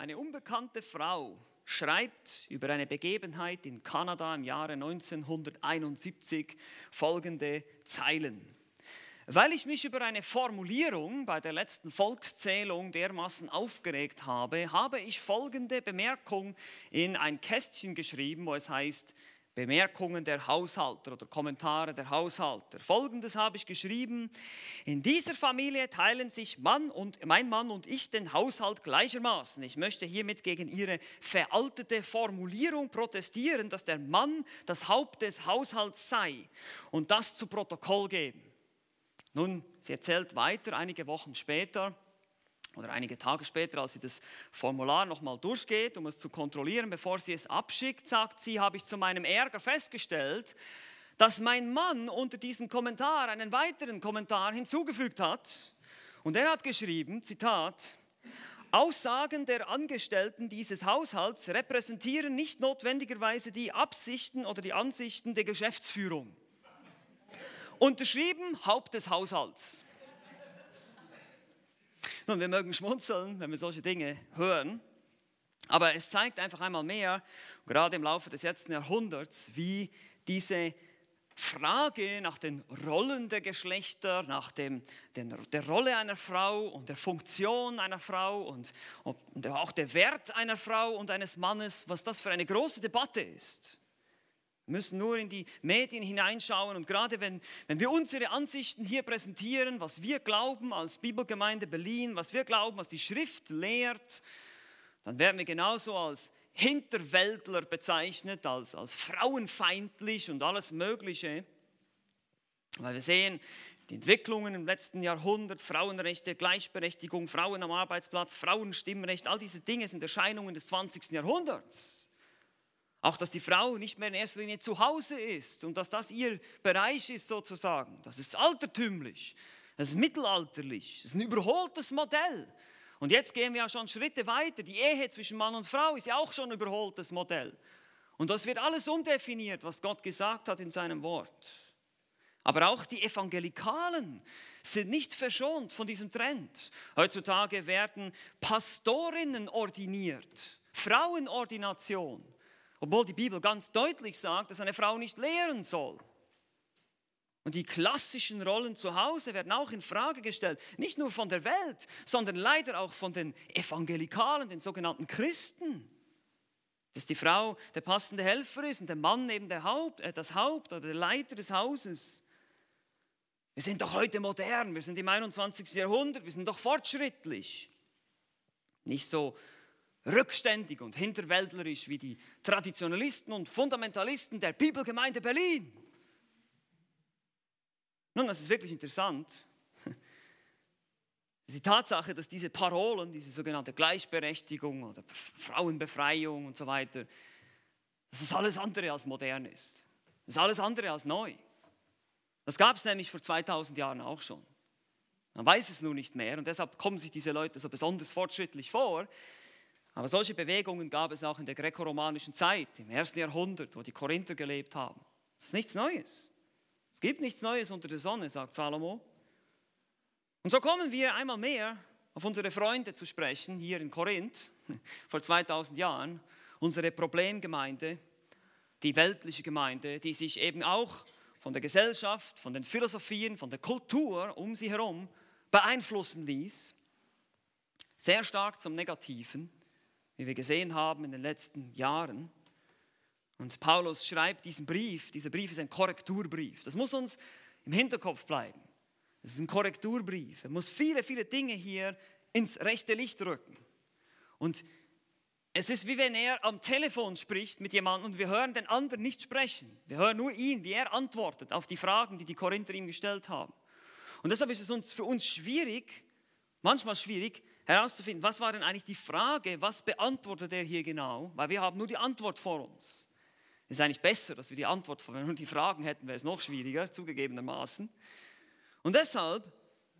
eine unbekannte Frau schreibt über eine Begebenheit in Kanada im Jahre 1971 folgende Zeilen. Weil ich mich über eine Formulierung bei der letzten Volkszählung dermaßen aufgeregt habe, habe ich folgende Bemerkung in ein Kästchen geschrieben, wo es heißt, Bemerkungen der Haushalter oder Kommentare der Haushalter. Folgendes habe ich geschrieben. In dieser Familie teilen sich Mann und, mein Mann und ich den Haushalt gleichermaßen. Ich möchte hiermit gegen Ihre veraltete Formulierung protestieren, dass der Mann das Haupt des Haushalts sei und das zu Protokoll geben. Nun, sie erzählt weiter, einige Wochen später, oder einige Tage später, als sie das Formular nochmal durchgeht, um es zu kontrollieren, bevor sie es abschickt, sagt sie, habe ich zu meinem Ärger festgestellt, dass mein Mann unter diesem Kommentar einen weiteren Kommentar hinzugefügt hat. Und er hat geschrieben, Zitat, Aussagen der Angestellten dieses Haushalts repräsentieren nicht notwendigerweise die Absichten oder die Ansichten der Geschäftsführung. Unterschrieben Haupt des Haushalts. Nun, wir mögen schmunzeln, wenn wir solche Dinge hören, aber es zeigt einfach einmal mehr, gerade im Laufe des letzten Jahrhunderts, wie diese Frage nach den Rollen der Geschlechter, nach dem, den, der Rolle einer Frau und der Funktion einer Frau und, und auch der Wert einer Frau und eines Mannes, was das für eine große Debatte ist. Wir müssen nur in die Medien hineinschauen und gerade wenn, wenn wir unsere Ansichten hier präsentieren, was wir glauben als Bibelgemeinde Berlin, was wir glauben, was die Schrift lehrt, dann werden wir genauso als Hinterwäldler bezeichnet, als, als frauenfeindlich und alles Mögliche. Weil wir sehen, die Entwicklungen im letzten Jahrhundert, Frauenrechte, Gleichberechtigung, Frauen am Arbeitsplatz, Frauenstimmrecht, all diese Dinge sind Erscheinungen des 20. Jahrhunderts. Auch, dass die Frau nicht mehr in erster Linie zu Hause ist und dass das ihr Bereich ist sozusagen. Das ist altertümlich, das ist mittelalterlich, das ist ein überholtes Modell. Und jetzt gehen wir ja schon Schritte weiter. Die Ehe zwischen Mann und Frau ist ja auch schon ein überholtes Modell. Und das wird alles umdefiniert, was Gott gesagt hat in seinem Wort. Aber auch die Evangelikalen sind nicht verschont von diesem Trend. Heutzutage werden Pastorinnen ordiniert, Frauenordination. Obwohl die Bibel ganz deutlich sagt, dass eine Frau nicht lehren soll. Und die klassischen Rollen zu Hause werden auch in Frage gestellt, nicht nur von der Welt, sondern leider auch von den Evangelikalen, den sogenannten Christen. Dass die Frau der passende Helfer ist und der Mann eben der Haupt, äh, das Haupt oder der Leiter des Hauses. Wir sind doch heute modern, wir sind im 21. Jahrhundert, wir sind doch fortschrittlich. Nicht so rückständig und hinterwäldlerisch wie die Traditionalisten und Fundamentalisten der Bibelgemeinde Berlin. Nun, das ist wirklich interessant. Die Tatsache, dass diese Parolen, diese sogenannte Gleichberechtigung oder Frauenbefreiung und so weiter, dass es alles andere als modern ist. Das ist alles andere als neu. Das gab es nämlich vor 2000 Jahren auch schon. Man weiß es nur nicht mehr und deshalb kommen sich diese Leute so besonders fortschrittlich vor, aber solche Bewegungen gab es auch in der grekoromanischen Zeit, im ersten Jahrhundert, wo die Korinther gelebt haben. Das ist nichts Neues. Es gibt nichts Neues unter der Sonne, sagt Salomo. Und so kommen wir einmal mehr auf unsere Freunde zu sprechen, hier in Korinth, vor 2000 Jahren, unsere Problemgemeinde, die weltliche Gemeinde, die sich eben auch von der Gesellschaft, von den Philosophien, von der Kultur um sie herum beeinflussen ließ, sehr stark zum Negativen wie wir gesehen haben in den letzten Jahren. Und Paulus schreibt diesen Brief, dieser Brief ist ein Korrekturbrief. Das muss uns im Hinterkopf bleiben. Es ist ein Korrekturbrief. Er muss viele, viele Dinge hier ins rechte Licht rücken. Und es ist wie wenn er am Telefon spricht mit jemandem und wir hören den anderen nicht sprechen. Wir hören nur ihn, wie er antwortet auf die Fragen, die die Korinther ihm gestellt haben. Und deshalb ist es uns, für uns schwierig, manchmal schwierig, herauszufinden, was war denn eigentlich die Frage, was beantwortet er hier genau, weil wir haben nur die Antwort vor uns. Es ist eigentlich besser, dass wir die Antwort, wenn wir nur die Fragen hätten, wäre es noch schwieriger, zugegebenermaßen. Und deshalb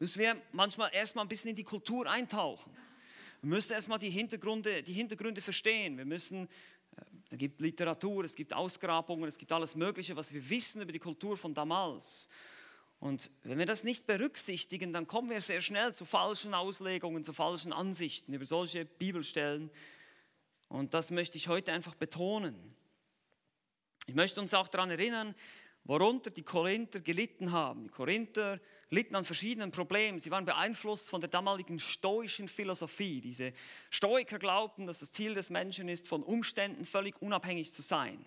müssen wir manchmal erstmal ein bisschen in die Kultur eintauchen. Wir müssen erstmal die Hintergründe, die Hintergründe verstehen. Wir müssen, äh, es gibt Literatur, es gibt Ausgrabungen, es gibt alles Mögliche, was wir wissen über die Kultur von damals. Und wenn wir das nicht berücksichtigen, dann kommen wir sehr schnell zu falschen Auslegungen, zu falschen Ansichten über solche Bibelstellen. Und das möchte ich heute einfach betonen. Ich möchte uns auch daran erinnern, worunter die Korinther gelitten haben. Die Korinther litten an verschiedenen Problemen. Sie waren beeinflusst von der damaligen stoischen Philosophie. Diese Stoiker glaubten, dass das Ziel des Menschen ist, von Umständen völlig unabhängig zu sein.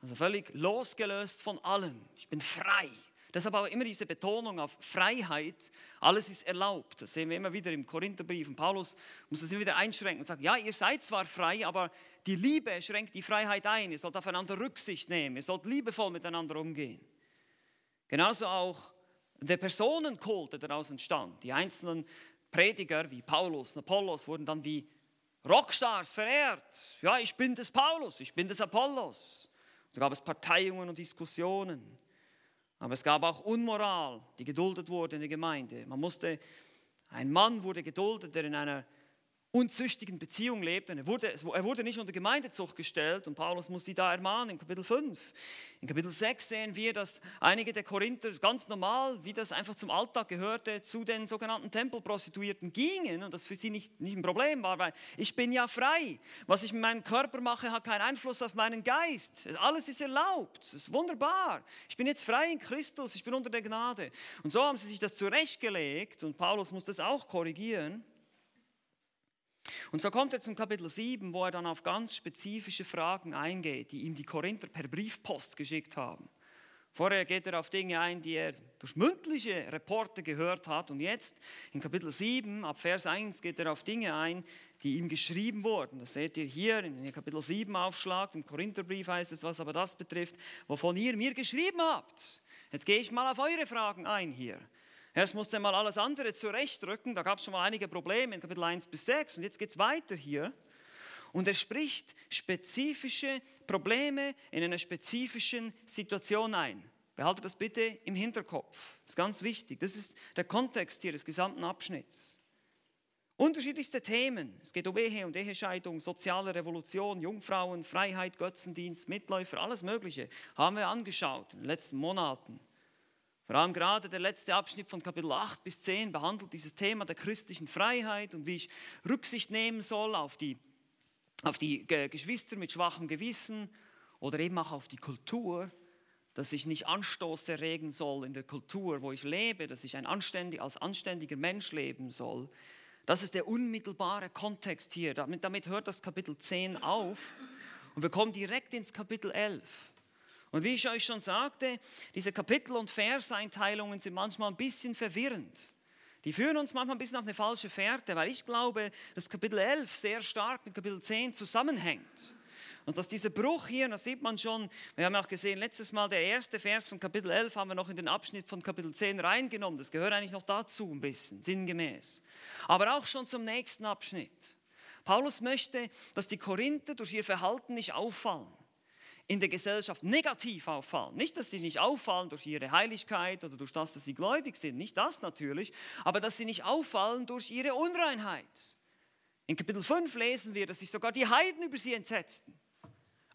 Also völlig losgelöst von allem. Ich bin frei. Deshalb aber immer diese Betonung auf Freiheit. Alles ist erlaubt. Das sehen wir immer wieder im Korintherbrief. Und Paulus muss das immer wieder einschränken und sagt, ja, ihr seid zwar frei, aber die Liebe schränkt die Freiheit ein. Ihr sollt aufeinander Rücksicht nehmen. Ihr sollt liebevoll miteinander umgehen. Genauso auch der Personenkult, der daraus entstand. Die einzelnen Prediger wie Paulus und Apollos wurden dann wie Rockstars verehrt. Ja, ich bin des Paulus, ich bin des Apollos. So gab es Parteiungen und Diskussionen. Aber es gab auch Unmoral, die geduldet wurde in der Gemeinde. Man musste, ein Mann wurde geduldet, der in einer unzüchtigen Beziehung lebten. Er wurde, er wurde nicht unter Gemeindezucht gestellt und Paulus muss sie da ermahnen in Kapitel 5. In Kapitel 6 sehen wir, dass einige der Korinther ganz normal, wie das einfach zum Alltag gehörte, zu den sogenannten Tempelprostituierten gingen und das für sie nicht, nicht ein Problem war, weil ich bin ja frei. Was ich mit meinem Körper mache, hat keinen Einfluss auf meinen Geist. Alles ist erlaubt. Es ist wunderbar. Ich bin jetzt frei in Christus, ich bin unter der Gnade. Und so haben sie sich das zurechtgelegt und Paulus muss das auch korrigieren. Und so kommt er zum Kapitel 7, wo er dann auf ganz spezifische Fragen eingeht, die ihm die Korinther per Briefpost geschickt haben. Vorher geht er auf Dinge ein, die er durch mündliche Reporte gehört hat. Und jetzt in Kapitel 7, ab Vers 1, geht er auf Dinge ein, die ihm geschrieben wurden. Das seht ihr hier in Kapitel 7 Aufschlag. Im Korintherbrief heißt es, was aber das betrifft, wovon ihr mir geschrieben habt. Jetzt gehe ich mal auf eure Fragen ein hier. Erst musste er mal alles andere zurechtrücken, da gab es schon mal einige Probleme in Kapitel 1 bis 6 und jetzt geht es weiter hier. Und er spricht spezifische Probleme in einer spezifischen Situation ein. Behaltet das bitte im Hinterkopf. Das ist ganz wichtig. Das ist der Kontext hier des gesamten Abschnitts. Unterschiedlichste Themen. Es geht um Ehe und Ehescheidung, soziale Revolution, Jungfrauen, Freiheit, Götzendienst, Mitläufer, alles Mögliche haben wir angeschaut in den letzten Monaten. Vor allem gerade der letzte Abschnitt von Kapitel 8 bis 10 behandelt dieses Thema der christlichen Freiheit und wie ich Rücksicht nehmen soll auf die, auf die Geschwister mit schwachem Gewissen oder eben auch auf die Kultur, dass ich nicht Anstoß erregen soll in der Kultur, wo ich lebe, dass ich ein anständig, als anständiger Mensch leben soll. Das ist der unmittelbare Kontext hier. Damit, damit hört das Kapitel 10 auf und wir kommen direkt ins Kapitel 11. Und wie ich euch schon sagte, diese Kapitel- und Verseinteilungen sind manchmal ein bisschen verwirrend. Die führen uns manchmal ein bisschen auf eine falsche Fährte, weil ich glaube, dass Kapitel 11 sehr stark mit Kapitel 10 zusammenhängt. Und dass dieser Bruch hier, das sieht man schon, wir haben auch gesehen, letztes Mal der erste Vers von Kapitel 11 haben wir noch in den Abschnitt von Kapitel 10 reingenommen. Das gehört eigentlich noch dazu ein bisschen, sinngemäß. Aber auch schon zum nächsten Abschnitt. Paulus möchte, dass die Korinther durch ihr Verhalten nicht auffallen in der Gesellschaft negativ auffallen. Nicht, dass sie nicht auffallen durch ihre Heiligkeit oder durch das, dass sie gläubig sind, nicht das natürlich, aber dass sie nicht auffallen durch ihre Unreinheit. In Kapitel 5 lesen wir, dass sich sogar die Heiden über sie entsetzten.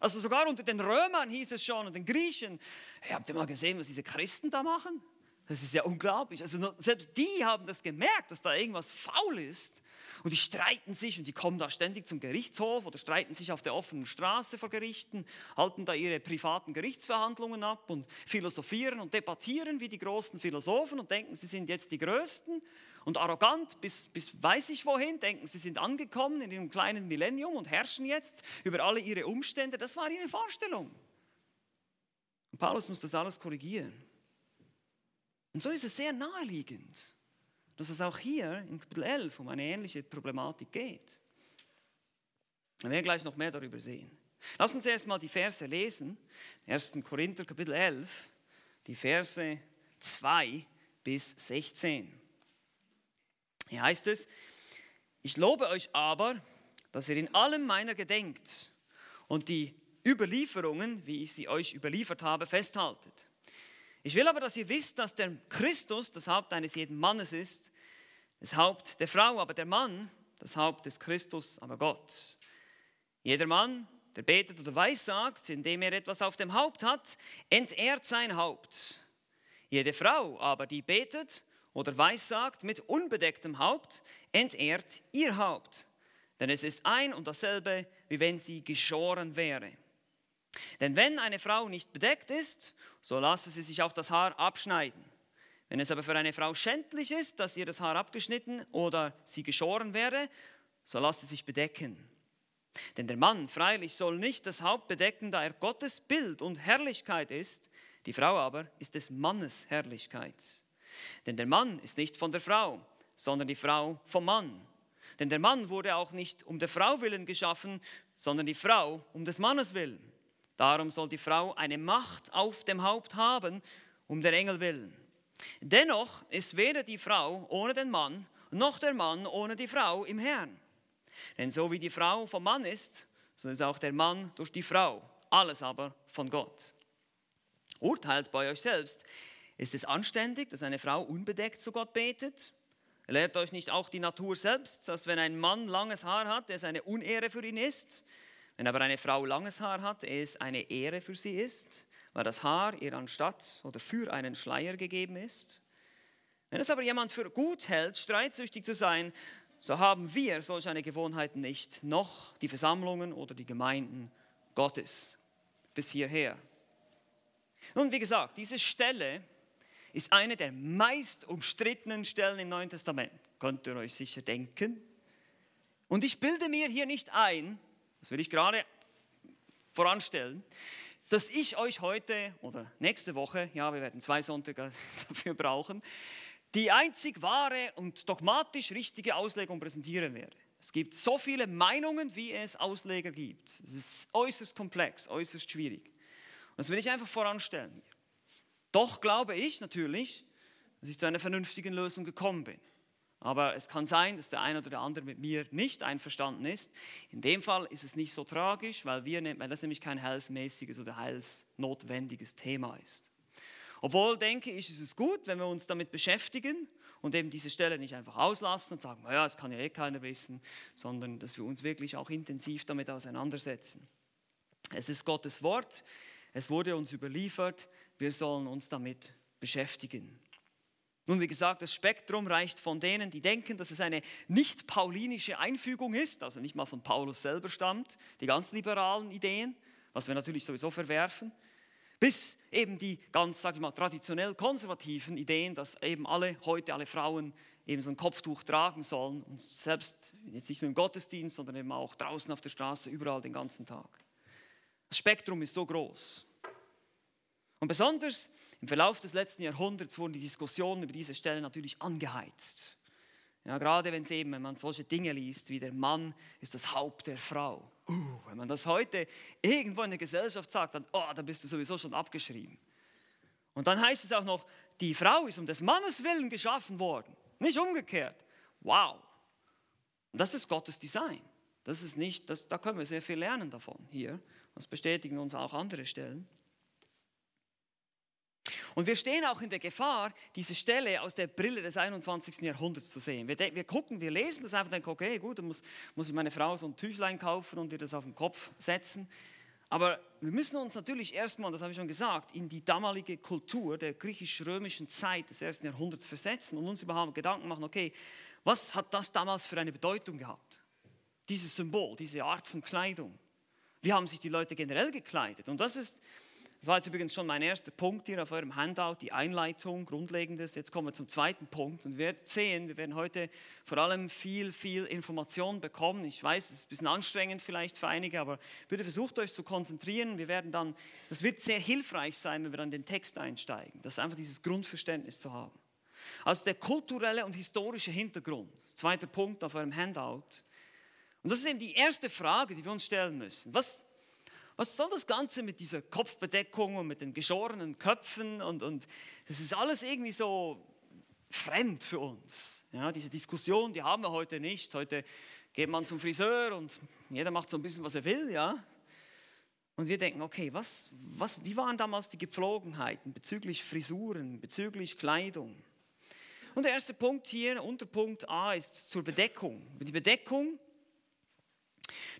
Also sogar unter den Römern hieß es schon und den Griechen, hey, habt ihr mal gesehen, was diese Christen da machen? Das ist ja unglaublich. Also selbst die haben das gemerkt, dass da irgendwas faul ist. Und die streiten sich und die kommen da ständig zum Gerichtshof oder streiten sich auf der offenen Straße vor Gerichten, halten da ihre privaten Gerichtsverhandlungen ab und philosophieren und debattieren wie die großen Philosophen und denken, sie sind jetzt die Größten und arrogant bis, bis weiß ich wohin, denken, sie sind angekommen in einem kleinen Millennium und herrschen jetzt über alle ihre Umstände. Das war ihre Vorstellung. Und Paulus muss das alles korrigieren. Und so ist es sehr naheliegend dass es auch hier in Kapitel 11 um eine ähnliche Problematik geht. Wir werden gleich noch mehr darüber sehen. Lass uns erstmal die Verse lesen. 1. Korinther Kapitel 11, die Verse 2 bis 16. Hier heißt es, ich lobe euch aber, dass ihr in allem meiner gedenkt und die Überlieferungen, wie ich sie euch überliefert habe, festhaltet. Ich will aber, dass ihr wisst, dass der Christus das Haupt eines jeden Mannes ist, das Haupt der Frau, aber der Mann das Haupt des Christus, aber Gott. Jeder Mann, der betet oder weissagt, indem er etwas auf dem Haupt hat, entehrt sein Haupt. Jede Frau aber, die betet oder weissagt mit unbedecktem Haupt, entehrt ihr Haupt. Denn es ist ein und dasselbe, wie wenn sie geschoren wäre. Denn wenn eine Frau nicht bedeckt ist, so lasse sie sich auch das Haar abschneiden. Wenn es aber für eine Frau schändlich ist, dass ihr das Haar abgeschnitten oder sie geschoren wäre, so lasse sie sich bedecken. Denn der Mann freilich soll nicht das Haupt bedecken, da er Gottes Bild und Herrlichkeit ist, die Frau aber ist des Mannes Herrlichkeit. Denn der Mann ist nicht von der Frau, sondern die Frau vom Mann. Denn der Mann wurde auch nicht um der Frau willen geschaffen, sondern die Frau um des Mannes willen. Darum soll die Frau eine Macht auf dem Haupt haben, um der Engel willen. Dennoch ist weder die Frau ohne den Mann, noch der Mann ohne die Frau im Herrn. Denn so wie die Frau vom Mann ist, so ist auch der Mann durch die Frau, alles aber von Gott. Urteilt bei euch selbst. Ist es anständig, dass eine Frau unbedeckt zu Gott betet? Lehrt euch nicht auch die Natur selbst, dass wenn ein Mann langes Haar hat, es eine Unehre für ihn ist? Wenn aber eine Frau langes Haar hat, es eine Ehre für sie ist, weil das Haar ihr anstatt oder für einen Schleier gegeben ist? Wenn es aber jemand für gut hält, streitsüchtig zu sein, so haben wir solch eine Gewohnheit nicht, noch die Versammlungen oder die Gemeinden Gottes. Bis hierher. Nun, wie gesagt, diese Stelle ist eine der meist umstrittenen Stellen im Neuen Testament. Könnt ihr euch sicher denken. Und ich bilde mir hier nicht ein, das will ich gerade voranstellen, dass ich euch heute oder nächste Woche, ja, wir werden zwei Sonntage dafür brauchen, die einzig wahre und dogmatisch richtige Auslegung präsentieren werde. Es gibt so viele Meinungen, wie es Ausleger gibt. Es ist äußerst komplex, äußerst schwierig. Und das will ich einfach voranstellen hier. Doch glaube ich natürlich, dass ich zu einer vernünftigen Lösung gekommen bin. Aber es kann sein, dass der eine oder der andere mit mir nicht einverstanden ist. In dem Fall ist es nicht so tragisch, weil, wir, weil das nämlich kein heilsmäßiges oder heilsnotwendiges Thema ist. Obwohl, denke ich, ist es gut, wenn wir uns damit beschäftigen und eben diese Stelle nicht einfach auslassen und sagen, naja, das kann ja eh keiner wissen, sondern dass wir uns wirklich auch intensiv damit auseinandersetzen. Es ist Gottes Wort, es wurde uns überliefert, wir sollen uns damit beschäftigen. Nun, wie gesagt, das Spektrum reicht von denen, die denken, dass es eine nicht paulinische Einfügung ist, also nicht mal von Paulus selber stammt, die ganz liberalen Ideen, was wir natürlich sowieso verwerfen, bis eben die ganz, sage ich mal, traditionell konservativen Ideen, dass eben alle heute, alle Frauen eben so ein Kopftuch tragen sollen und selbst jetzt nicht nur im Gottesdienst, sondern eben auch draußen auf der Straße, überall den ganzen Tag. Das Spektrum ist so groß. Und besonders im Verlauf des letzten Jahrhunderts wurden die Diskussionen über diese Stelle natürlich angeheizt. Ja, gerade wenn, man solche Dinge liest, wie der Mann ist das Haupt der Frau. Uh, wenn man das heute irgendwo in der Gesellschaft sagt, dann, oh, dann bist du sowieso schon abgeschrieben. Und dann heißt es auch noch, die Frau ist um des Mannes willen geschaffen worden, nicht umgekehrt. Wow. Und das ist Gottes Design. Das ist nicht, das, da können wir sehr viel lernen davon hier. Das bestätigen uns auch andere Stellen. Und wir stehen auch in der Gefahr, diese Stelle aus der Brille des 21. Jahrhunderts zu sehen. Wir, wir gucken, wir lesen das einfach und denken, okay, gut, dann muss, muss ich meine Frau so ein Tüchlein kaufen und ihr das auf den Kopf setzen. Aber wir müssen uns natürlich erstmal, das habe ich schon gesagt, in die damalige Kultur der griechisch-römischen Zeit des ersten Jahrhunderts versetzen und uns überhaupt Gedanken machen, okay, was hat das damals für eine Bedeutung gehabt? Dieses Symbol, diese Art von Kleidung. Wie haben sich die Leute generell gekleidet? Und das ist das war jetzt übrigens schon mein erster Punkt hier auf eurem Handout, die Einleitung, Grundlegendes. Jetzt kommen wir zum zweiten Punkt und wir werden sehen, wir werden heute vor allem viel, viel Information bekommen. Ich weiß, es ist ein bisschen anstrengend vielleicht für einige, aber bitte versucht euch zu konzentrieren. Wir werden dann, das wird sehr hilfreich sein, wenn wir dann den Text einsteigen. Das einfach dieses Grundverständnis zu haben. Also der kulturelle und historische Hintergrund. Zweiter Punkt auf eurem Handout. Und das ist eben die erste Frage, die wir uns stellen müssen. Was, was soll das Ganze mit dieser Kopfbedeckung und mit den geschorenen Köpfen und, und das ist alles irgendwie so fremd für uns. Ja, diese Diskussion, die haben wir heute nicht. Heute geht man zum Friseur und jeder macht so ein bisschen, was er will, ja. Und wir denken, okay, was, was, wie waren damals die Gepflogenheiten bezüglich Frisuren, bezüglich Kleidung? Und der erste Punkt hier, Unterpunkt A, ist zur Bedeckung. Die Bedeckung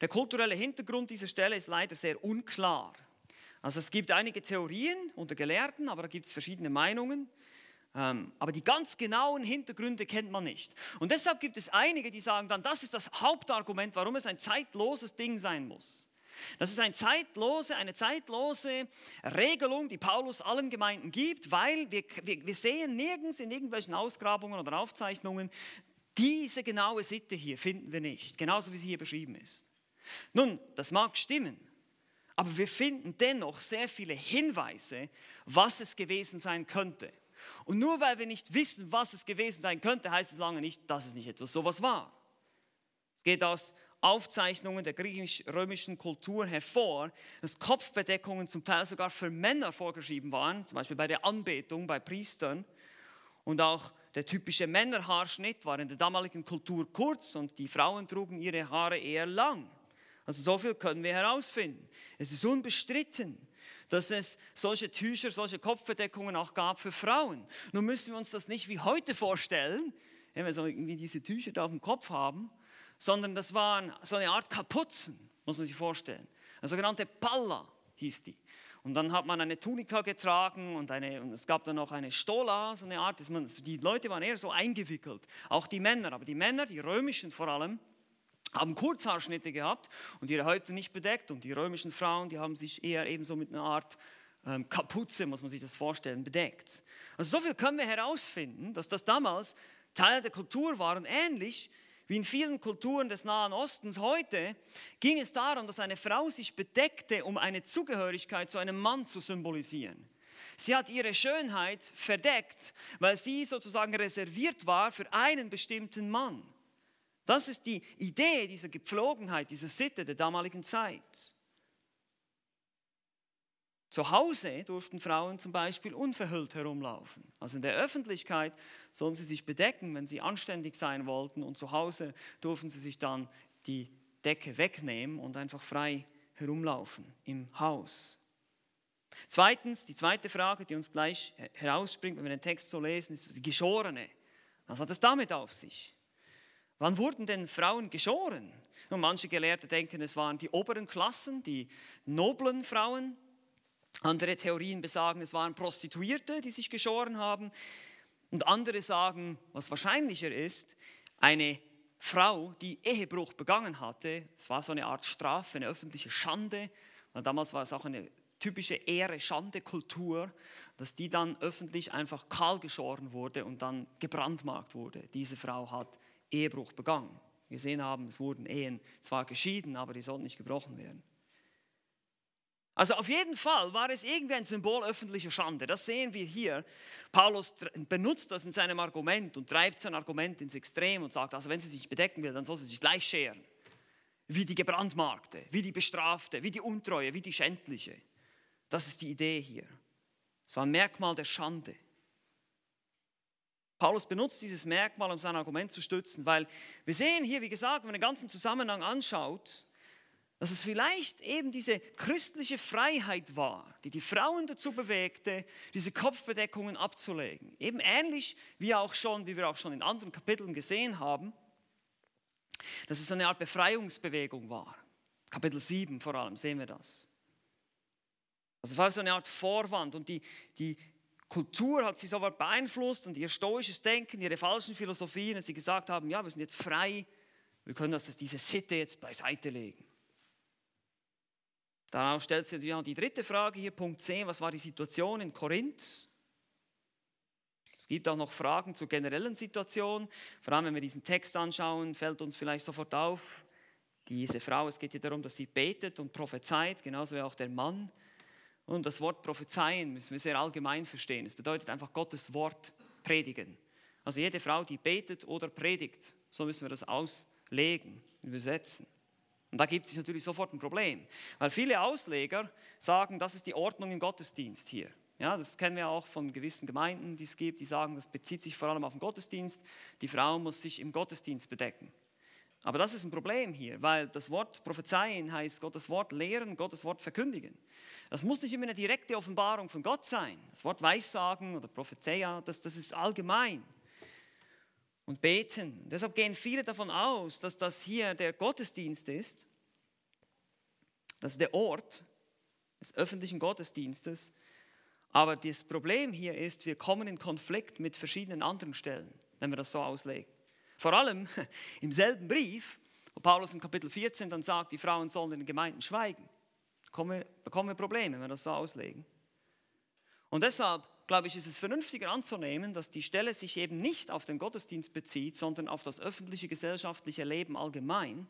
der kulturelle Hintergrund dieser Stelle ist leider sehr unklar. Also es gibt einige Theorien unter Gelehrten, aber da gibt es verschiedene Meinungen. Ähm, aber die ganz genauen Hintergründe kennt man nicht. Und deshalb gibt es einige, die sagen dann, das ist das Hauptargument, warum es ein zeitloses Ding sein muss. Das ist eine zeitlose, eine zeitlose Regelung, die Paulus allen Gemeinden gibt, weil wir, wir, wir sehen nirgends in irgendwelchen Ausgrabungen oder Aufzeichnungen, diese genaue Sitte hier finden wir nicht, genauso wie sie hier beschrieben ist. Nun, das mag stimmen, aber wir finden dennoch sehr viele Hinweise, was es gewesen sein könnte. Und nur weil wir nicht wissen, was es gewesen sein könnte, heißt es lange nicht, dass es nicht etwas sowas war. Es geht aus Aufzeichnungen der griechisch-römischen Kultur hervor, dass Kopfbedeckungen zum Teil sogar für Männer vorgeschrieben waren, zum Beispiel bei der Anbetung bei Priestern. Und auch der typische Männerhaarschnitt war in der damaligen Kultur kurz und die Frauen trugen ihre Haare eher lang. Also so viel können wir herausfinden. Es ist unbestritten, dass es solche Tücher, solche Kopfbedeckungen auch gab für Frauen. Nun müssen wir uns das nicht wie heute vorstellen, wenn wir so irgendwie diese Tücher da auf dem Kopf haben, sondern das waren so eine Art Kapuzen, muss man sich vorstellen. Eine sogenannte Palla hieß die. Und dann hat man eine Tunika getragen und, eine, und es gab dann noch eine Stola, so eine Art. Man, die Leute waren eher so eingewickelt, auch die Männer. Aber die Männer, die römischen vor allem, haben Kurzhaarschnitte gehabt und ihre Häupter nicht bedeckt. Und die römischen Frauen, die haben sich eher ebenso mit einer Art ähm, Kapuze, muss man sich das vorstellen, bedeckt. Also so viel können wir herausfinden, dass das damals Teil der Kultur war und ähnlich wie in vielen Kulturen des Nahen Ostens heute ging es darum, dass eine Frau sich bedeckte, um eine Zugehörigkeit zu einem Mann zu symbolisieren. Sie hat ihre Schönheit verdeckt, weil sie sozusagen reserviert war für einen bestimmten Mann. Das ist die Idee dieser Gepflogenheit, dieser Sitte der damaligen Zeit. Zu Hause durften Frauen zum Beispiel unverhüllt herumlaufen. Also in der Öffentlichkeit sollen sie sich bedecken, wenn sie anständig sein wollten. Und zu Hause durften sie sich dann die Decke wegnehmen und einfach frei herumlaufen im Haus. Zweitens, die zweite Frage, die uns gleich herausspringt, wenn wir den Text so lesen, ist die Geschorene. Was hat es damit auf sich? Wann wurden denn Frauen geschoren? Und manche Gelehrte denken, es waren die oberen Klassen, die noblen Frauen. Andere Theorien besagen, es waren Prostituierte, die sich geschoren haben. Und andere sagen, was wahrscheinlicher ist, eine Frau, die Ehebruch begangen hatte. Es war so eine Art Strafe, eine öffentliche Schande. Weil damals war es auch eine typische Ehre-Schande-Kultur, dass die dann öffentlich einfach kahl geschoren wurde und dann gebrandmarkt wurde. Diese Frau hat Ehebruch begangen. Wir gesehen haben, es wurden Ehen zwar geschieden, aber die sollten nicht gebrochen werden. Also auf jeden Fall war es irgendwie ein Symbol öffentlicher Schande. Das sehen wir hier. Paulus benutzt das in seinem Argument und treibt sein Argument ins Extrem und sagt, also wenn sie sich bedecken will, dann soll sie sich gleich scheren. Wie die Gebrandmarkte, wie die Bestrafte, wie die Untreue, wie die Schändliche. Das ist die Idee hier. Es war ein Merkmal der Schande. Paulus benutzt dieses Merkmal, um sein Argument zu stützen, weil wir sehen hier, wie gesagt, wenn man den ganzen Zusammenhang anschaut, dass es vielleicht eben diese christliche Freiheit war, die die Frauen dazu bewegte, diese Kopfbedeckungen abzulegen. Eben ähnlich wie auch schon, wie wir auch schon in anderen Kapiteln gesehen haben, dass es eine Art Befreiungsbewegung war. Kapitel 7 vor allem sehen wir das. Also es war so eine Art Vorwand und die, die Kultur hat sie so weit beeinflusst und ihr stoisches Denken, ihre falschen Philosophien, dass sie gesagt haben, ja, wir sind jetzt frei, wir können das, diese Sitte jetzt beiseite legen. Darauf stellt sich natürlich auch die dritte Frage hier, Punkt 10, was war die Situation in Korinth? Es gibt auch noch Fragen zur generellen Situation. Vor allem, wenn wir diesen Text anschauen, fällt uns vielleicht sofort auf, diese Frau, es geht hier darum, dass sie betet und prophezeit, genauso wie auch der Mann. Und das Wort prophezeien müssen wir sehr allgemein verstehen. Es bedeutet einfach Gottes Wort predigen. Also jede Frau, die betet oder predigt, so müssen wir das auslegen, übersetzen. Und da gibt es natürlich sofort ein Problem, weil viele Ausleger sagen, das ist die Ordnung im Gottesdienst hier. Ja, das kennen wir auch von gewissen Gemeinden, die es gibt, die sagen, das bezieht sich vor allem auf den Gottesdienst. Die Frau muss sich im Gottesdienst bedecken. Aber das ist ein Problem hier, weil das Wort prophezeien heißt Gottes Wort lehren, Gottes Wort verkündigen. Das muss nicht immer eine direkte Offenbarung von Gott sein. Das Wort Weissagen oder Prophezeia, das, das ist allgemein. Und beten. Deshalb gehen viele davon aus, dass das hier der Gottesdienst ist. Das ist der Ort, des öffentlichen Gottesdienstes. Aber das Problem hier ist, wir kommen in Konflikt mit verschiedenen anderen Stellen, wenn wir das so auslegen. Vor allem im selben Brief, wo Paulus in Kapitel 14 dann sagt, die Frauen sollen in den Gemeinden schweigen, bekommen wir, bekommen wir Probleme, wenn wir das so auslegen. Und deshalb, glaube ich, ist es vernünftiger anzunehmen, dass die Stelle sich eben nicht auf den Gottesdienst bezieht, sondern auf das öffentliche gesellschaftliche Leben allgemein.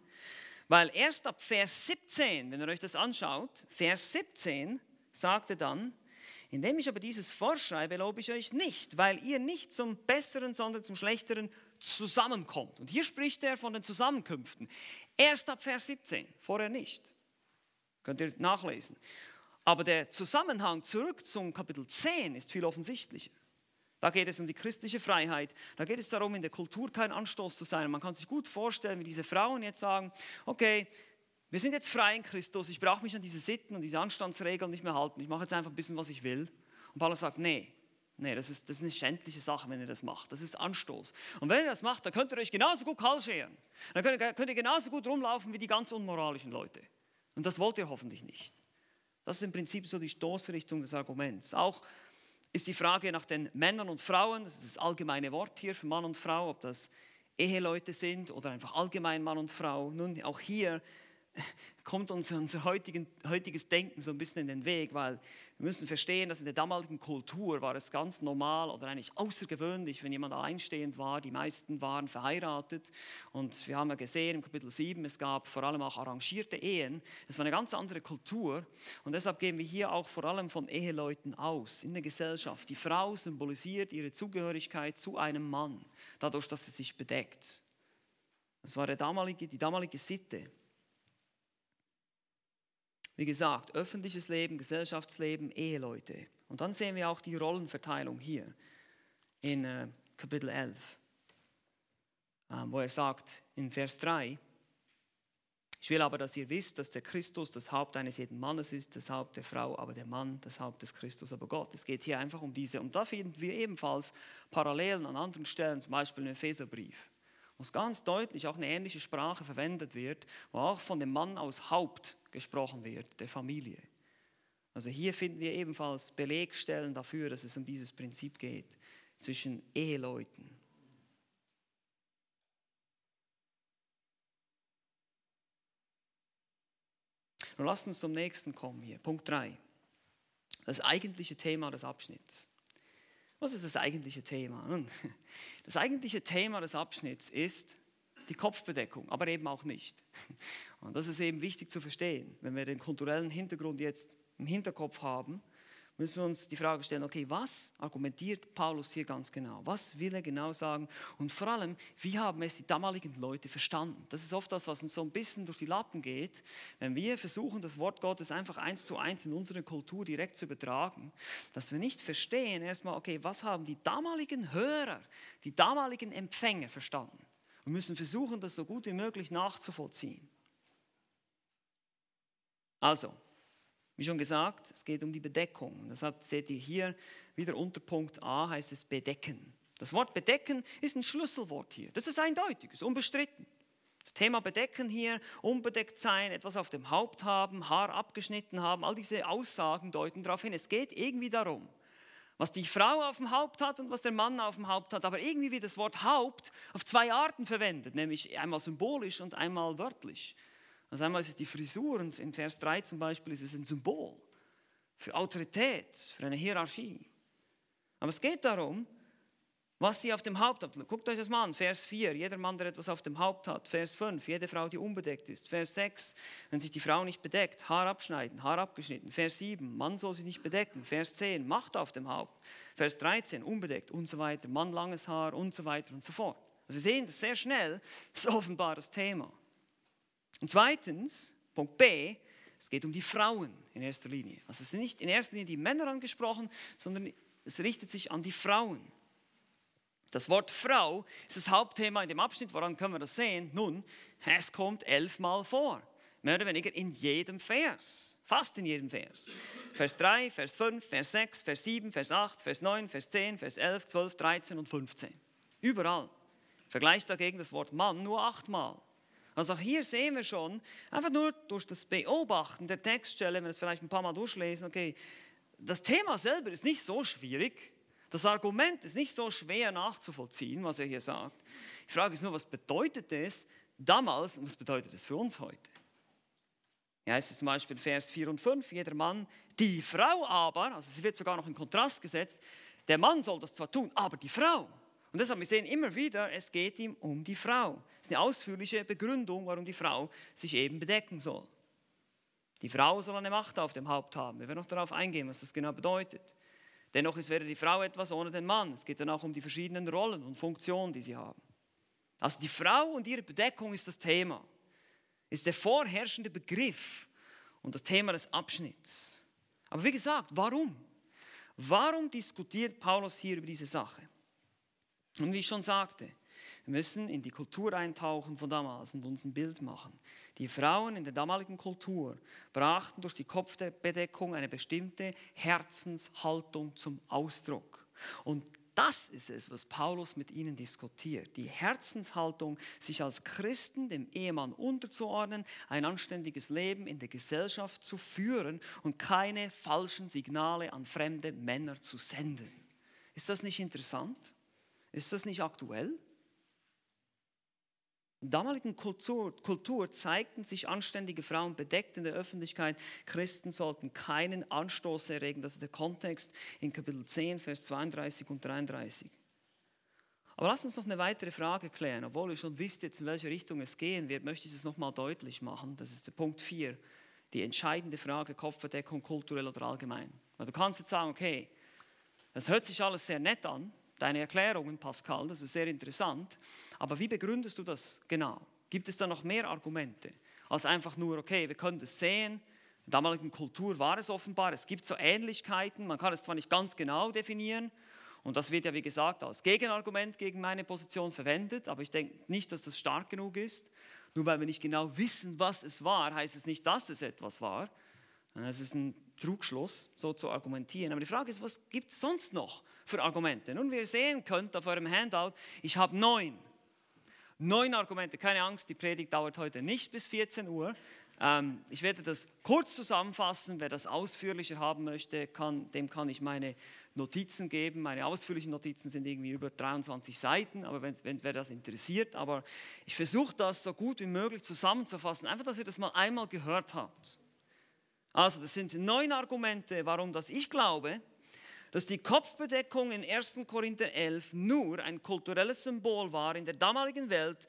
Weil erst ab Vers 17, wenn ihr euch das anschaut, Vers 17 sagte dann, indem ich aber dieses vorschreibe, lobe ich euch nicht, weil ihr nicht zum Besseren, sondern zum Schlechteren zusammenkommt. Und hier spricht er von den Zusammenkünften. Erst ab Vers 17, vorher nicht. Könnt ihr nachlesen. Aber der Zusammenhang zurück zum Kapitel 10 ist viel offensichtlicher. Da geht es um die christliche Freiheit. Da geht es darum, in der Kultur kein Anstoß zu sein. Man kann sich gut vorstellen, wie diese Frauen jetzt sagen, okay, wir sind jetzt frei in Christus, ich brauche mich an diese Sitten und diese Anstandsregeln nicht mehr halten. Ich mache jetzt einfach ein bisschen, was ich will. Und Paulus sagt, nee, nee, das ist, das ist eine schändliche Sache, wenn ihr das macht. Das ist Anstoß. Und wenn ihr das macht, dann könnt ihr euch genauso gut kahl scheren. Dann könnt ihr, könnt ihr genauso gut rumlaufen wie die ganz unmoralischen Leute. Und das wollt ihr hoffentlich nicht. Das ist im Prinzip so die Stoßrichtung des Arguments. Auch ist die Frage nach den Männern und Frauen, das ist das allgemeine Wort hier für Mann und Frau, ob das Eheleute sind oder einfach allgemein Mann und Frau. Nun, auch hier kommt uns unser heutigen, heutiges Denken so ein bisschen in den Weg, weil wir müssen verstehen, dass in der damaligen Kultur war es ganz normal oder eigentlich außergewöhnlich, wenn jemand alleinstehend war. Die meisten waren verheiratet und wir haben ja gesehen im Kapitel 7, es gab vor allem auch arrangierte Ehen. Es war eine ganz andere Kultur und deshalb gehen wir hier auch vor allem von Eheleuten aus in der Gesellschaft. Die Frau symbolisiert ihre Zugehörigkeit zu einem Mann, dadurch, dass sie sich bedeckt. Das war damalige, die damalige Sitte. Wie gesagt, öffentliches Leben, Gesellschaftsleben, Eheleute. Und dann sehen wir auch die Rollenverteilung hier in äh, Kapitel 11, äh, wo er sagt in Vers 3, ich will aber, dass ihr wisst, dass der Christus das Haupt eines jeden Mannes ist, das Haupt der Frau, aber der Mann das Haupt des Christus, aber Gott. Es geht hier einfach um diese. Und da finden wir ebenfalls Parallelen an anderen Stellen, zum Beispiel im Epheserbrief, wo es ganz deutlich auch eine ähnliche Sprache verwendet wird, wo auch von dem Mann aus Haupt gesprochen wird, der Familie. Also hier finden wir ebenfalls Belegstellen dafür, dass es um dieses Prinzip geht zwischen Eheleuten. Nun lasst uns zum nächsten kommen hier. Punkt 3. Das eigentliche Thema des Abschnitts. Was ist das eigentliche Thema? Das eigentliche Thema des Abschnitts ist die Kopfbedeckung, aber eben auch nicht. Und das ist eben wichtig zu verstehen. Wenn wir den kulturellen Hintergrund jetzt im Hinterkopf haben, müssen wir uns die Frage stellen, okay, was argumentiert Paulus hier ganz genau? Was will er genau sagen? Und vor allem, wie haben es die damaligen Leute verstanden? Das ist oft das, was uns so ein bisschen durch die Lappen geht, wenn wir versuchen, das Wort Gottes einfach eins zu eins in unsere Kultur direkt zu übertragen, dass wir nicht verstehen erstmal, okay, was haben die damaligen Hörer, die damaligen Empfänger verstanden? Wir müssen versuchen, das so gut wie möglich nachzuvollziehen. Also, wie schon gesagt, es geht um die Bedeckung. deshalb seht ihr hier wieder unter Punkt A heißt es bedecken. Das Wort bedecken ist ein Schlüsselwort hier. Das ist eindeutig, ist unbestritten. Das Thema bedecken hier, unbedeckt sein, etwas auf dem Haupt haben, Haar abgeschnitten haben, all diese Aussagen deuten darauf hin. Es geht irgendwie darum, was die Frau auf dem Haupt hat und was der Mann auf dem Haupt hat, aber irgendwie wird das Wort Haupt auf zwei Arten verwendet, nämlich einmal symbolisch und einmal wörtlich. Also einmal ist es die Frisur und in Vers 3 zum Beispiel ist es ein Symbol für Autorität, für eine Hierarchie. Aber es geht darum, was sie auf dem Haupt hat. Guckt euch das mal an. Vers 4, jeder Mann, der etwas auf dem Haupt hat. Vers 5, jede Frau, die unbedeckt ist. Vers 6, wenn sich die Frau nicht bedeckt, Haar abschneiden, Haar abgeschnitten. Vers 7, Mann soll sich nicht bedecken. Vers 10, Macht auf dem Haupt. Vers 13, unbedeckt und so weiter. Mann langes Haar und so weiter und so fort. Also wir sehen das sehr schnell, das ist offenbar das Thema. Und zweitens, Punkt B, es geht um die Frauen in erster Linie. Also es sind nicht in erster Linie die Männer angesprochen, sondern es richtet sich an die Frauen. Das Wort Frau ist das Hauptthema in dem Abschnitt. Woran können wir das sehen? Nun, es kommt elfmal vor. Mehr oder weniger in jedem Vers. Fast in jedem Vers. Vers 3, Vers 5, Vers 6, Vers 7, Vers 8, Vers 9, Vers 10, Vers 11, 12, 13 und 15. Überall. Vergleicht dagegen das Wort Mann nur achtmal. Also auch hier sehen wir schon, einfach nur durch das Beobachten der Textstelle, wenn wir es vielleicht ein paar Mal durchlesen, okay, das Thema selber ist nicht so schwierig, das Argument ist nicht so schwer nachzuvollziehen, was er hier sagt. Die Frage ist nur, was bedeutet es damals und was bedeutet es für uns heute? Ja, es ist zum Beispiel Vers 4 und 5, jeder Mann, die Frau aber, also sie wird sogar noch in Kontrast gesetzt, der Mann soll das zwar tun, aber die Frau. Und deshalb, wir sehen immer wieder, es geht ihm um die Frau. Das ist eine ausführliche Begründung, warum die Frau sich eben bedecken soll. Die Frau soll eine Macht auf dem Haupt haben. Wir werden noch darauf eingehen, was das genau bedeutet. Dennoch ist weder die Frau etwas ohne den Mann. Es geht dann auch um die verschiedenen Rollen und Funktionen, die sie haben. Also die Frau und ihre Bedeckung ist das Thema, ist der vorherrschende Begriff und das Thema des Abschnitts. Aber wie gesagt, warum? Warum diskutiert Paulus hier über diese Sache? Und wie ich schon sagte, wir müssen in die Kultur eintauchen von damals und uns ein Bild machen. Die Frauen in der damaligen Kultur brachten durch die Kopfbedeckung eine bestimmte Herzenshaltung zum Ausdruck. Und das ist es, was Paulus mit ihnen diskutiert. Die Herzenshaltung, sich als Christen dem Ehemann unterzuordnen, ein anständiges Leben in der Gesellschaft zu führen und keine falschen Signale an fremde Männer zu senden. Ist das nicht interessant? Ist das nicht aktuell? In der damaligen Kultur, Kultur, zeigten sich anständige Frauen bedeckt in der Öffentlichkeit. Christen sollten keinen Anstoß erregen. Das ist der Kontext in Kapitel 10, Vers 32 und 33. Aber lasst uns noch eine weitere Frage klären. Obwohl ihr schon wisst, jetzt in welche Richtung es gehen wird, möchte ich es nochmal deutlich machen. Das ist der Punkt 4. Die entscheidende Frage, Kopfverdeckung, kulturell oder allgemein. Du kannst jetzt sagen, okay, das hört sich alles sehr nett an, deine Erklärungen, Pascal, das ist sehr interessant. Aber wie begründest du das genau? Gibt es da noch mehr Argumente als einfach nur, okay, wir können das sehen, in der damaligen Kultur war es offenbar, es gibt so Ähnlichkeiten, man kann es zwar nicht ganz genau definieren, und das wird ja, wie gesagt, als Gegenargument gegen meine Position verwendet, aber ich denke nicht, dass das stark genug ist. Nur weil wir nicht genau wissen, was es war, heißt es nicht, dass es etwas war. Es ist ein Trugschluss, so zu argumentieren. Aber die Frage ist, was gibt es sonst noch für Argumente? Nun, wie ihr sehen könnt auf eurem Handout, ich habe neun. Neun Argumente, keine Angst, die Predigt dauert heute nicht bis 14 Uhr. Ähm, ich werde das kurz zusammenfassen. Wer das ausführlicher haben möchte, kann, dem kann ich meine Notizen geben. Meine ausführlichen Notizen sind irgendwie über 23 Seiten, aber wenn, wenn wer das interessiert. Aber ich versuche das so gut wie möglich zusammenzufassen, einfach, dass ihr das mal einmal gehört habt. Also, das sind neun Argumente, warum das ich glaube, dass die Kopfbedeckung in 1. Korinther 11 nur ein kulturelles Symbol war in der damaligen Welt,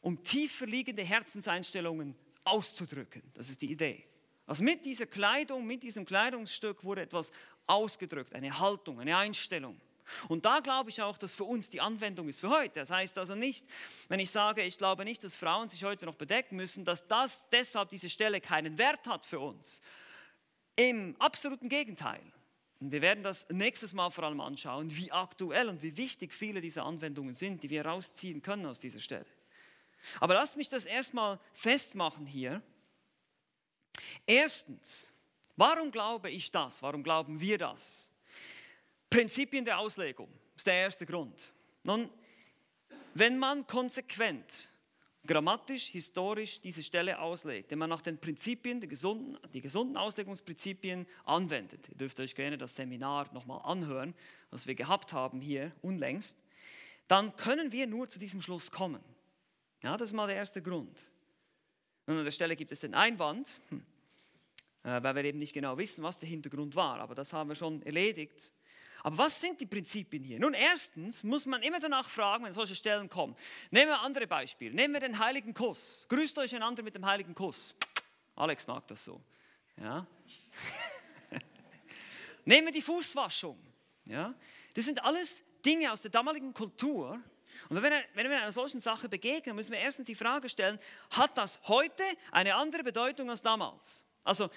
um tiefer liegende Herzenseinstellungen auszudrücken. Das ist die Idee. Also mit dieser Kleidung, mit diesem Kleidungsstück wurde etwas ausgedrückt, eine Haltung, eine Einstellung. Und da glaube ich auch, dass für uns die Anwendung ist für heute. Das heißt also nicht, wenn ich sage, ich glaube nicht, dass Frauen sich heute noch bedecken müssen, dass das deshalb diese Stelle keinen Wert hat für uns. Im absoluten Gegenteil. Und wir werden das nächstes Mal vor allem anschauen, wie aktuell und wie wichtig viele dieser Anwendungen sind, die wir rausziehen können aus dieser Stelle. Aber lasst mich das erstmal festmachen hier. Erstens, warum glaube ich das? Warum glauben wir das? Prinzipien der Auslegung ist der erste Grund. Nun, wenn man konsequent grammatisch, historisch diese Stelle auslegt, wenn man nach den Prinzipien, die gesunden, die gesunden Auslegungsprinzipien anwendet. Ihr dürft euch gerne das Seminar nochmal anhören, was wir gehabt haben hier unlängst, dann können wir nur zu diesem Schluss kommen. Ja, das ist mal der erste Grund. Und an der Stelle gibt es den Einwand, hm, äh, weil wir eben nicht genau wissen, was der Hintergrund war, aber das haben wir schon erledigt. Aber was sind die Prinzipien hier? Nun, erstens muss man immer danach fragen, wenn solche Stellen kommen. Nehmen wir andere Beispiele. Nehmen wir den heiligen Kuss. Grüßt euch einander mit dem heiligen Kuss. Alex mag das so. Ja? Nehmen wir die Fußwaschung. Ja? Das sind alles Dinge aus der damaligen Kultur. Und wenn wir, wenn wir einer solchen Sache begegnen, müssen wir erstens die Frage stellen, hat das heute eine andere Bedeutung als damals? Also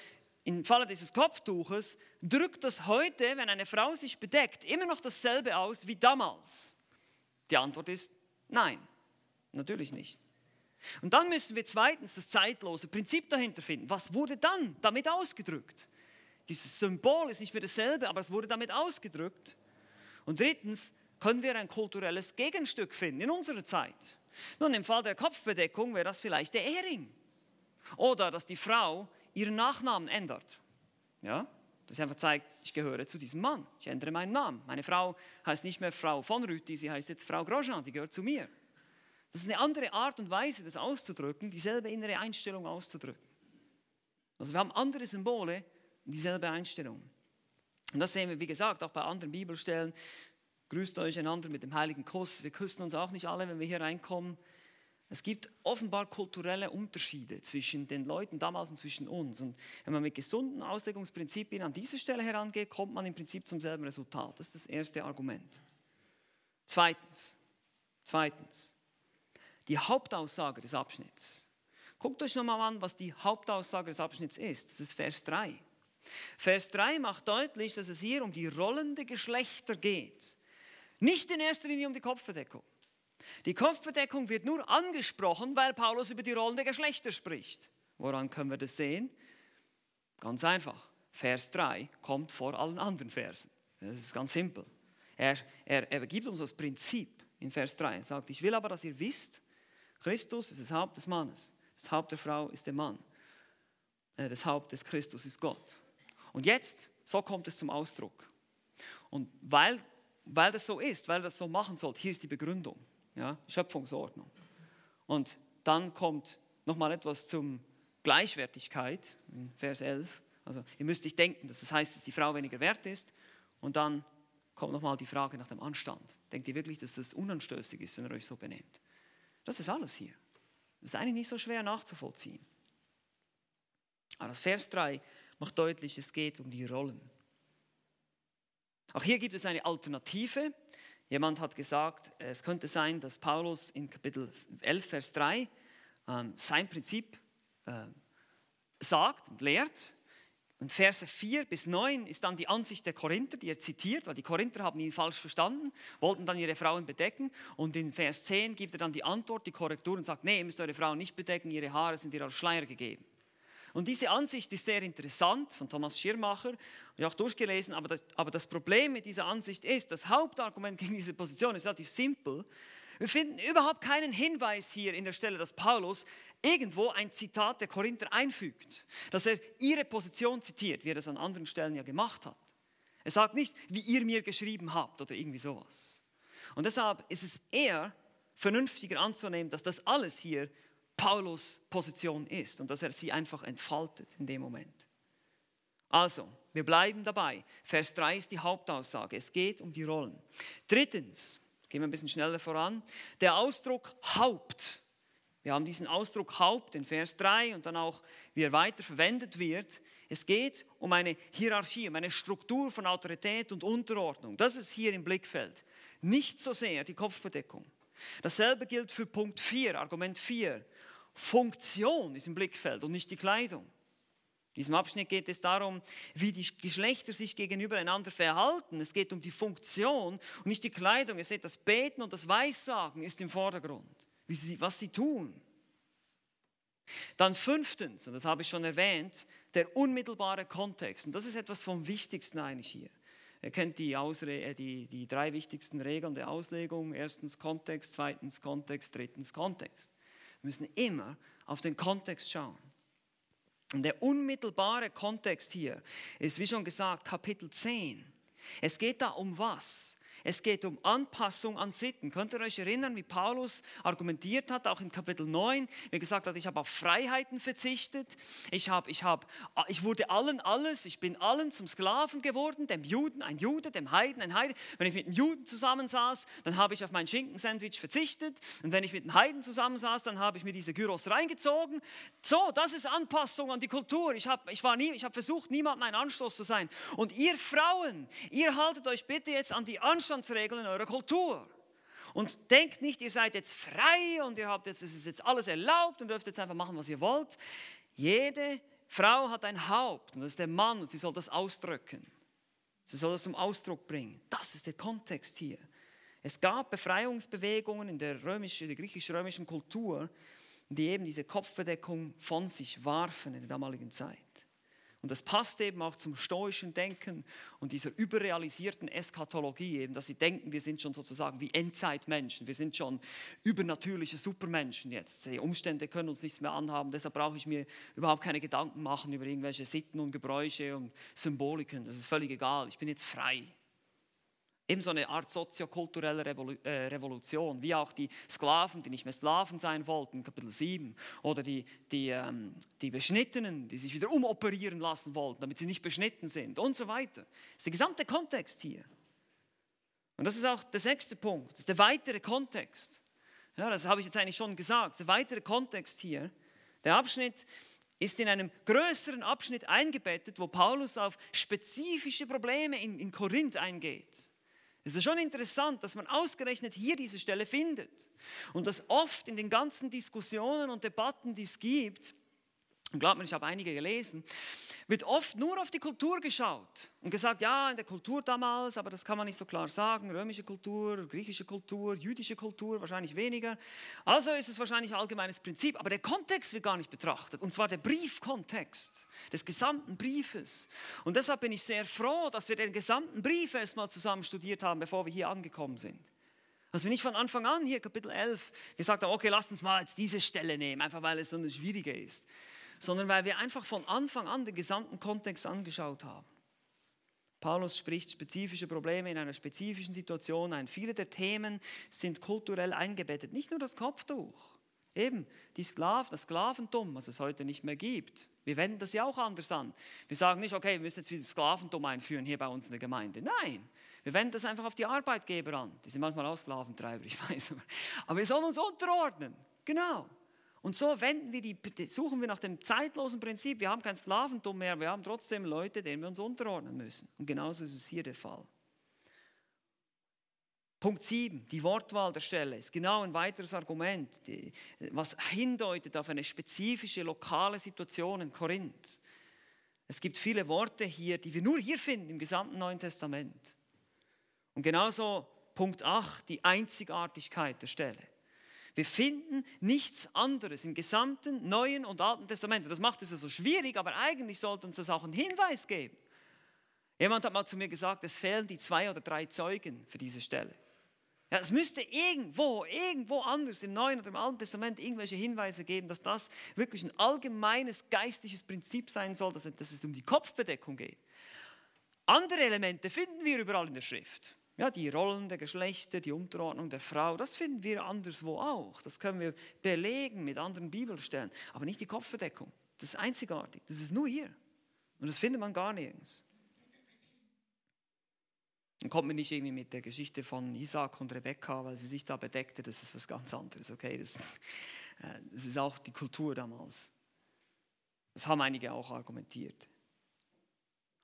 im Falle dieses Kopftuches drückt das heute, wenn eine Frau sich bedeckt, immer noch dasselbe aus wie damals? Die Antwort ist nein, natürlich nicht. Und dann müssen wir zweitens das zeitlose Prinzip dahinter finden. Was wurde dann damit ausgedrückt? Dieses Symbol ist nicht mehr dasselbe, aber es wurde damit ausgedrückt. Und drittens können wir ein kulturelles Gegenstück finden in unserer Zeit. Nun, im Fall der Kopfbedeckung wäre das vielleicht der Ehering. Oder dass die Frau ihren Nachnamen ändert. Ja? Das einfach zeigt, ich gehöre zu diesem Mann. Ich ändere meinen Namen. Meine Frau heißt nicht mehr Frau von Rüthi, sie heißt jetzt Frau Grosjean, die gehört zu mir. Das ist eine andere Art und Weise, das auszudrücken, dieselbe innere Einstellung auszudrücken. Also wir haben andere Symbole, dieselbe Einstellung. Und das sehen wir, wie gesagt, auch bei anderen Bibelstellen. Grüßt euch einander mit dem heiligen Kuss. Wir küssen uns auch nicht alle, wenn wir hier reinkommen. Es gibt offenbar kulturelle Unterschiede zwischen den Leuten damals und zwischen uns. Und wenn man mit gesunden Auslegungsprinzipien an diese Stelle herangeht, kommt man im Prinzip zum selben Resultat. Das ist das erste Argument. Zweitens, zweitens, die Hauptaussage des Abschnitts. Guckt euch nochmal an, was die Hauptaussage des Abschnitts ist. Das ist Vers 3. Vers 3 macht deutlich, dass es hier um die Rollen der Geschlechter geht. Nicht in erster Linie um die Kopfverdeckung. Die Kopfbedeckung wird nur angesprochen, weil Paulus über die Rollen der Geschlechter spricht. Woran können wir das sehen? Ganz einfach. Vers 3 kommt vor allen anderen Versen. Das ist ganz simpel. Er, er, er gibt uns das Prinzip in Vers 3. Er sagt, ich will aber, dass ihr wisst, Christus ist das Haupt des Mannes, das Haupt der Frau ist der Mann, äh, das Haupt des Christus ist Gott. Und jetzt, so kommt es zum Ausdruck. Und weil, weil das so ist, weil das so machen soll, hier ist die Begründung ja, Schöpfungsordnung. Und dann kommt nochmal etwas zum Gleichwertigkeit, in Vers 11. Also ihr müsst nicht denken, dass das heißt, dass die Frau weniger wert ist. Und dann kommt nochmal die Frage nach dem Anstand. Denkt ihr wirklich, dass das unanstößig ist, wenn ihr euch so benehmt? Das ist alles hier. Das ist eigentlich nicht so schwer nachzuvollziehen. Aber das Vers 3 macht deutlich, es geht um die Rollen. Auch hier gibt es eine Alternative. Jemand hat gesagt, es könnte sein, dass Paulus in Kapitel 11, Vers 3 ähm, sein Prinzip äh, sagt und lehrt. Und Verse 4 bis 9 ist dann die Ansicht der Korinther, die er zitiert, weil die Korinther haben ihn falsch verstanden, wollten dann ihre Frauen bedecken. Und in Vers 10 gibt er dann die Antwort, die Korrektur und sagt, nee, ihr müsst eure Frauen nicht bedecken, ihre Haare sind ihr als Schleier gegeben. Und diese Ansicht ist sehr interessant von Thomas Schirmacher, ich auch durchgelesen, aber das, aber das Problem mit dieser Ansicht ist, das Hauptargument gegen diese Position ist relativ simpel. Wir finden überhaupt keinen Hinweis hier in der Stelle, dass Paulus irgendwo ein Zitat der Korinther einfügt, dass er ihre Position zitiert, wie er das an anderen Stellen ja gemacht hat. Er sagt nicht, wie ihr mir geschrieben habt oder irgendwie sowas. Und deshalb ist es eher vernünftiger anzunehmen, dass das alles hier Paulus Position ist und dass er sie einfach entfaltet in dem Moment. Also, wir bleiben dabei. Vers 3 ist die Hauptaussage. Es geht um die Rollen. Drittens, gehen wir ein bisschen schneller voran, der Ausdruck Haupt. Wir haben diesen Ausdruck Haupt in Vers 3 und dann auch, wie er weiter verwendet wird. Es geht um eine Hierarchie, um eine Struktur von Autorität und Unterordnung. Das ist hier im Blickfeld. Nicht so sehr die Kopfbedeckung. Dasselbe gilt für Punkt 4, Argument 4. Funktion ist im Blickfeld und nicht die Kleidung. In diesem Abschnitt geht es darum, wie die Geschlechter sich gegenüber einander verhalten. Es geht um die Funktion und nicht die Kleidung. Ihr seht, das Beten und das Weissagen ist im Vordergrund, sie, was sie tun. Dann fünftens, und das habe ich schon erwähnt, der unmittelbare Kontext. Und das ist etwas vom Wichtigsten eigentlich hier. Ihr kennt die, Ausre äh, die, die drei wichtigsten Regeln der Auslegung. Erstens Kontext, zweitens Kontext, drittens Kontext. Wir müssen immer auf den Kontext schauen. Und der unmittelbare Kontext hier ist, wie schon gesagt, Kapitel 10. Es geht da um was? Es geht um Anpassung an Sitten. Könnt ihr euch erinnern, wie Paulus argumentiert hat, auch in Kapitel 9, wie er gesagt hat, ich habe auf Freiheiten verzichtet, ich, habe, ich, habe, ich wurde allen alles, ich bin allen zum Sklaven geworden, dem Juden ein Jude, dem Heiden ein Heide. Wenn ich mit einem Juden zusammensaß, dann habe ich auf mein Schinkensandwich verzichtet und wenn ich mit einem Heiden zusammensaß, dann habe ich mir diese Gyros reingezogen. So, das ist Anpassung an die Kultur. Ich habe, ich nie, ich habe versucht, niemandem ein Anstoß zu sein. Und ihr Frauen, ihr haltet euch bitte jetzt an die Anstoß Anstandsregeln eurer Kultur. Und denkt nicht, ihr seid jetzt frei und ihr habt jetzt, es ist jetzt alles erlaubt und dürft jetzt einfach machen, was ihr wollt. Jede Frau hat ein Haupt und das ist der Mann und sie soll das ausdrücken. Sie soll das zum Ausdruck bringen. Das ist der Kontext hier. Es gab Befreiungsbewegungen in der, römisch, der griechisch-römischen Kultur, die eben diese Kopfbedeckung von sich warfen in der damaligen Zeit. Und das passt eben auch zum stoischen Denken und dieser überrealisierten Eschatologie, eben, dass sie denken, wir sind schon sozusagen wie Endzeitmenschen, wir sind schon übernatürliche Supermenschen jetzt. Die Umstände können uns nichts mehr anhaben, deshalb brauche ich mir überhaupt keine Gedanken machen über irgendwelche Sitten und Gebräuche und Symboliken. Das ist völlig egal, ich bin jetzt frei. Eben so eine Art soziokulturelle äh, Revolution, wie auch die Sklaven, die nicht mehr Sklaven sein wollten, Kapitel 7, oder die, die, ähm, die Beschnittenen, die sich wieder umoperieren lassen wollten, damit sie nicht beschnitten sind und so weiter. Das ist der gesamte Kontext hier. Und das ist auch der sechste Punkt, das ist der weitere Kontext. Ja, das habe ich jetzt eigentlich schon gesagt. Der weitere Kontext hier, der Abschnitt ist in einem größeren Abschnitt eingebettet, wo Paulus auf spezifische Probleme in, in Korinth eingeht. Es ist schon interessant, dass man ausgerechnet hier diese Stelle findet und dass oft in den ganzen Diskussionen und Debatten, die es gibt, und glaubt mir, ich habe einige gelesen, wird oft nur auf die Kultur geschaut und gesagt, ja, in der Kultur damals, aber das kann man nicht so klar sagen, römische Kultur, griechische Kultur, jüdische Kultur, wahrscheinlich weniger. Also ist es wahrscheinlich ein allgemeines Prinzip, aber der Kontext wird gar nicht betrachtet, und zwar der Briefkontext des gesamten Briefes. Und deshalb bin ich sehr froh, dass wir den gesamten Brief erstmal zusammen studiert haben, bevor wir hier angekommen sind. Dass wir nicht von Anfang an hier Kapitel 11 gesagt haben, okay, lasst uns mal jetzt diese Stelle nehmen, einfach weil es so eine schwierige ist sondern weil wir einfach von Anfang an den gesamten Kontext angeschaut haben. Paulus spricht spezifische Probleme in einer spezifischen Situation ein. Viele der Themen sind kulturell eingebettet, nicht nur das Kopftuch. Eben, die Sklaven, das Sklaventum, was es heute nicht mehr gibt. Wir wenden das ja auch anders an. Wir sagen nicht, okay, wir müssen jetzt wieder Sklaventum einführen hier bei uns in der Gemeinde. Nein, wir wenden das einfach auf die Arbeitgeber an. Die sind manchmal auch Sklaventreiber, ich weiß. Aber wir sollen uns unterordnen. Genau. Und so wenden wir die, suchen wir nach dem zeitlosen Prinzip. Wir haben kein Sklaventum mehr, wir haben trotzdem Leute, denen wir uns unterordnen müssen. Und genauso ist es hier der Fall. Punkt 7, die Wortwahl der Stelle, ist genau ein weiteres Argument, was hindeutet auf eine spezifische lokale Situation in Korinth. Es gibt viele Worte hier, die wir nur hier finden im gesamten Neuen Testament. Und genauso Punkt 8, die Einzigartigkeit der Stelle. Wir finden nichts anderes im gesamten Neuen und Alten Testament. Das macht es so schwierig, aber eigentlich sollte uns das auch einen Hinweis geben. Jemand hat mal zu mir gesagt, es fehlen die zwei oder drei Zeugen für diese Stelle. Ja, es müsste irgendwo, irgendwo anders im Neuen oder im Alten Testament irgendwelche Hinweise geben, dass das wirklich ein allgemeines geistliches Prinzip sein soll, dass es um die Kopfbedeckung geht. Andere Elemente finden wir überall in der Schrift. Ja, die Rollen der Geschlechter, die Unterordnung der Frau, das finden wir anderswo auch. Das können wir belegen mit anderen Bibelstellen. Aber nicht die Kopfverdeckung. Das ist einzigartig. Das ist nur hier. Und das findet man gar nirgends. Dann kommt man nicht irgendwie mit der Geschichte von Isaac und Rebekka, weil sie sich da bedeckte. Das ist was ganz anderes. Okay, das, äh, das ist auch die Kultur damals. Das haben einige auch argumentiert.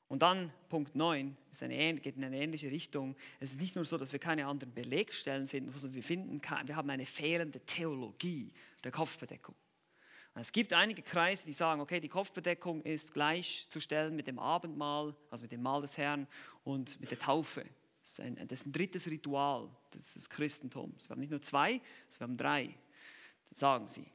Und dann Punkt 9 ist eine, geht in eine ähnliche Richtung. Es ist nicht nur so, dass wir keine anderen Belegstellen finden, sondern wir, finden, wir haben eine fehlende Theologie der Kopfbedeckung. Es gibt einige Kreise, die sagen, okay, die Kopfbedeckung ist gleichzustellen mit dem Abendmahl, also mit dem Mahl des Herrn und mit der Taufe. Das ist ein, das ist ein drittes Ritual des Christentums. Wir haben nicht nur zwei, wir haben drei, sagen sie.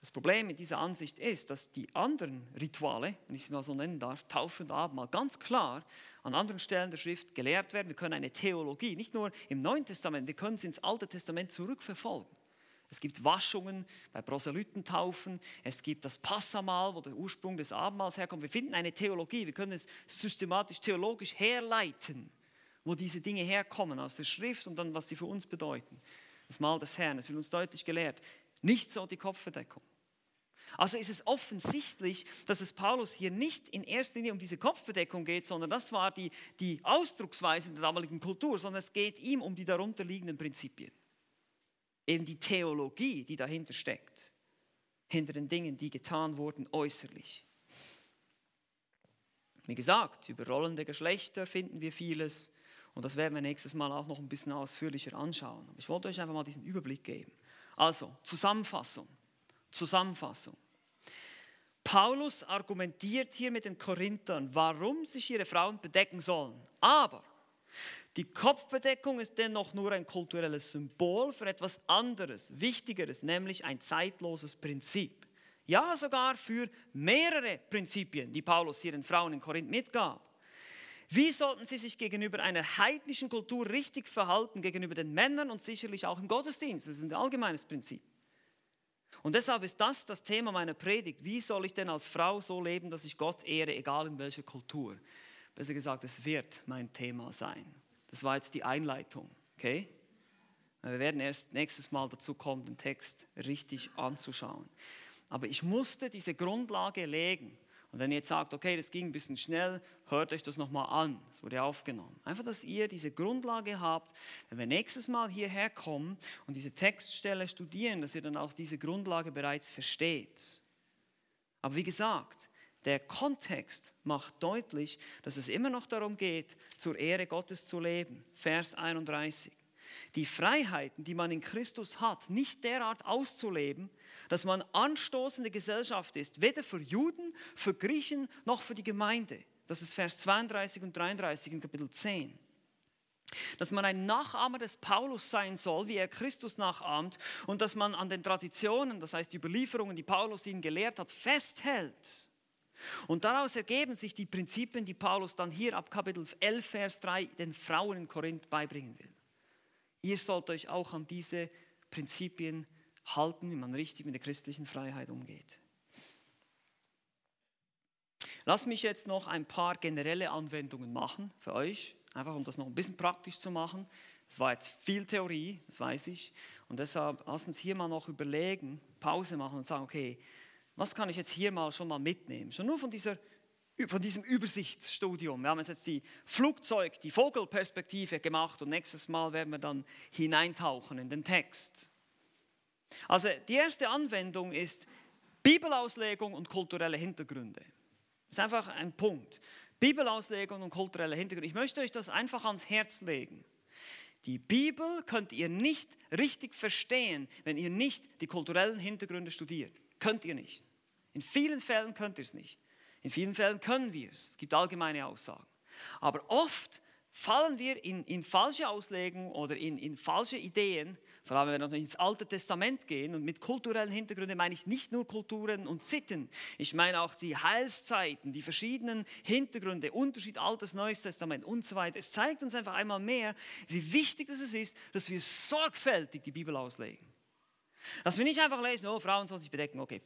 Das Problem mit dieser Ansicht ist, dass die anderen Rituale, wenn ich sie mal so nennen darf, Taufe und Abendmahl, ganz klar an anderen Stellen der Schrift gelehrt werden. Wir können eine Theologie, nicht nur im Neuen Testament, wir können sie ins Alte Testament zurückverfolgen. Es gibt Waschungen bei Proselytentaufen, es gibt das Passamal, wo der Ursprung des Abendmahls herkommt. Wir finden eine Theologie, wir können es systematisch theologisch herleiten, wo diese Dinge herkommen aus der Schrift und dann, was sie für uns bedeuten. Das Mahl des Herrn, es wird uns deutlich gelehrt. Nicht so die Kopfverdeckung. Also ist es offensichtlich, dass es Paulus hier nicht in erster Linie um diese Kopfbedeckung geht, sondern das war die, die Ausdrucksweise in der damaligen Kultur, sondern es geht ihm um die darunterliegenden Prinzipien. Eben die Theologie, die dahinter steckt, hinter den Dingen, die getan wurden äußerlich. Wie gesagt, über rollende Geschlechter finden wir vieles und das werden wir nächstes Mal auch noch ein bisschen ausführlicher anschauen. Ich wollte euch einfach mal diesen Überblick geben. Also, Zusammenfassung. Zusammenfassung. Paulus argumentiert hier mit den Korinthern, warum sich ihre Frauen bedecken sollen. Aber die Kopfbedeckung ist dennoch nur ein kulturelles Symbol für etwas anderes, Wichtigeres, nämlich ein zeitloses Prinzip. Ja, sogar für mehrere Prinzipien, die Paulus hier den Frauen in Korinth mitgab. Wie sollten sie sich gegenüber einer heidnischen Kultur richtig verhalten, gegenüber den Männern und sicherlich auch im Gottesdienst? Das ist ein allgemeines Prinzip. Und deshalb ist das das Thema meiner Predigt. Wie soll ich denn als Frau so leben, dass ich Gott ehre, egal in welcher Kultur? Besser gesagt, es wird mein Thema sein. Das war jetzt die Einleitung, okay? Wir werden erst nächstes Mal dazu kommen, den Text richtig anzuschauen. Aber ich musste diese Grundlage legen. Und wenn ihr jetzt sagt, okay, das ging ein bisschen schnell, hört euch das nochmal an. Es wurde aufgenommen. Einfach, dass ihr diese Grundlage habt, wenn wir nächstes Mal hierher kommen und diese Textstelle studieren, dass ihr dann auch diese Grundlage bereits versteht. Aber wie gesagt, der Kontext macht deutlich, dass es immer noch darum geht, zur Ehre Gottes zu leben. Vers 31 die Freiheiten, die man in Christus hat, nicht derart auszuleben, dass man anstoßende Gesellschaft ist, weder für Juden, für Griechen noch für die Gemeinde. Das ist Vers 32 und 33 in Kapitel 10 dass man ein Nachahmer des Paulus sein soll, wie er Christus nachahmt, und dass man an den Traditionen, das heißt die Überlieferungen, die Paulus ihnen gelehrt hat, festhält. Und daraus ergeben sich die Prinzipien, die Paulus dann hier ab Kapitel 11, Vers 3 den Frauen in Korinth beibringen will. Ihr sollt euch auch an diese Prinzipien halten, wie man richtig mit der christlichen Freiheit umgeht. Lass mich jetzt noch ein paar generelle Anwendungen machen für euch, einfach um das noch ein bisschen praktisch zu machen. Das war jetzt viel Theorie, das weiß ich. Und deshalb lass uns hier mal noch überlegen, Pause machen und sagen, okay, was kann ich jetzt hier mal schon mal mitnehmen? Schon nur von dieser von diesem Übersichtsstudium. Wir haben jetzt die Flugzeug, die Vogelperspektive gemacht und nächstes Mal werden wir dann hineintauchen in den Text. Also die erste Anwendung ist Bibelauslegung und kulturelle Hintergründe. Das ist einfach ein Punkt. Bibelauslegung und kulturelle Hintergründe. Ich möchte euch das einfach ans Herz legen. Die Bibel könnt ihr nicht richtig verstehen, wenn ihr nicht die kulturellen Hintergründe studiert. Könnt ihr nicht. In vielen Fällen könnt ihr es nicht. In vielen Fällen können wir es. Es gibt allgemeine Aussagen. Aber oft fallen wir in, in falsche Auslegungen oder in, in, falsche Ideen, vor allem wenn wir ins Alte Testament gehen. Und mit kulturellen Hintergründen meine ich nicht nur Kulturen und Sitten. Ich meine auch die Heilszeiten, die verschiedenen Hintergründe, Unterschied Altes, Neues Testament und so weiter. Es zeigt uns einfach einmal mehr, wie wichtig es ist, dass wir sorgfältig die Bibel auslegen. Dass wir nicht einfach lesen, oh, Frauen sollen sich bedecken, okay.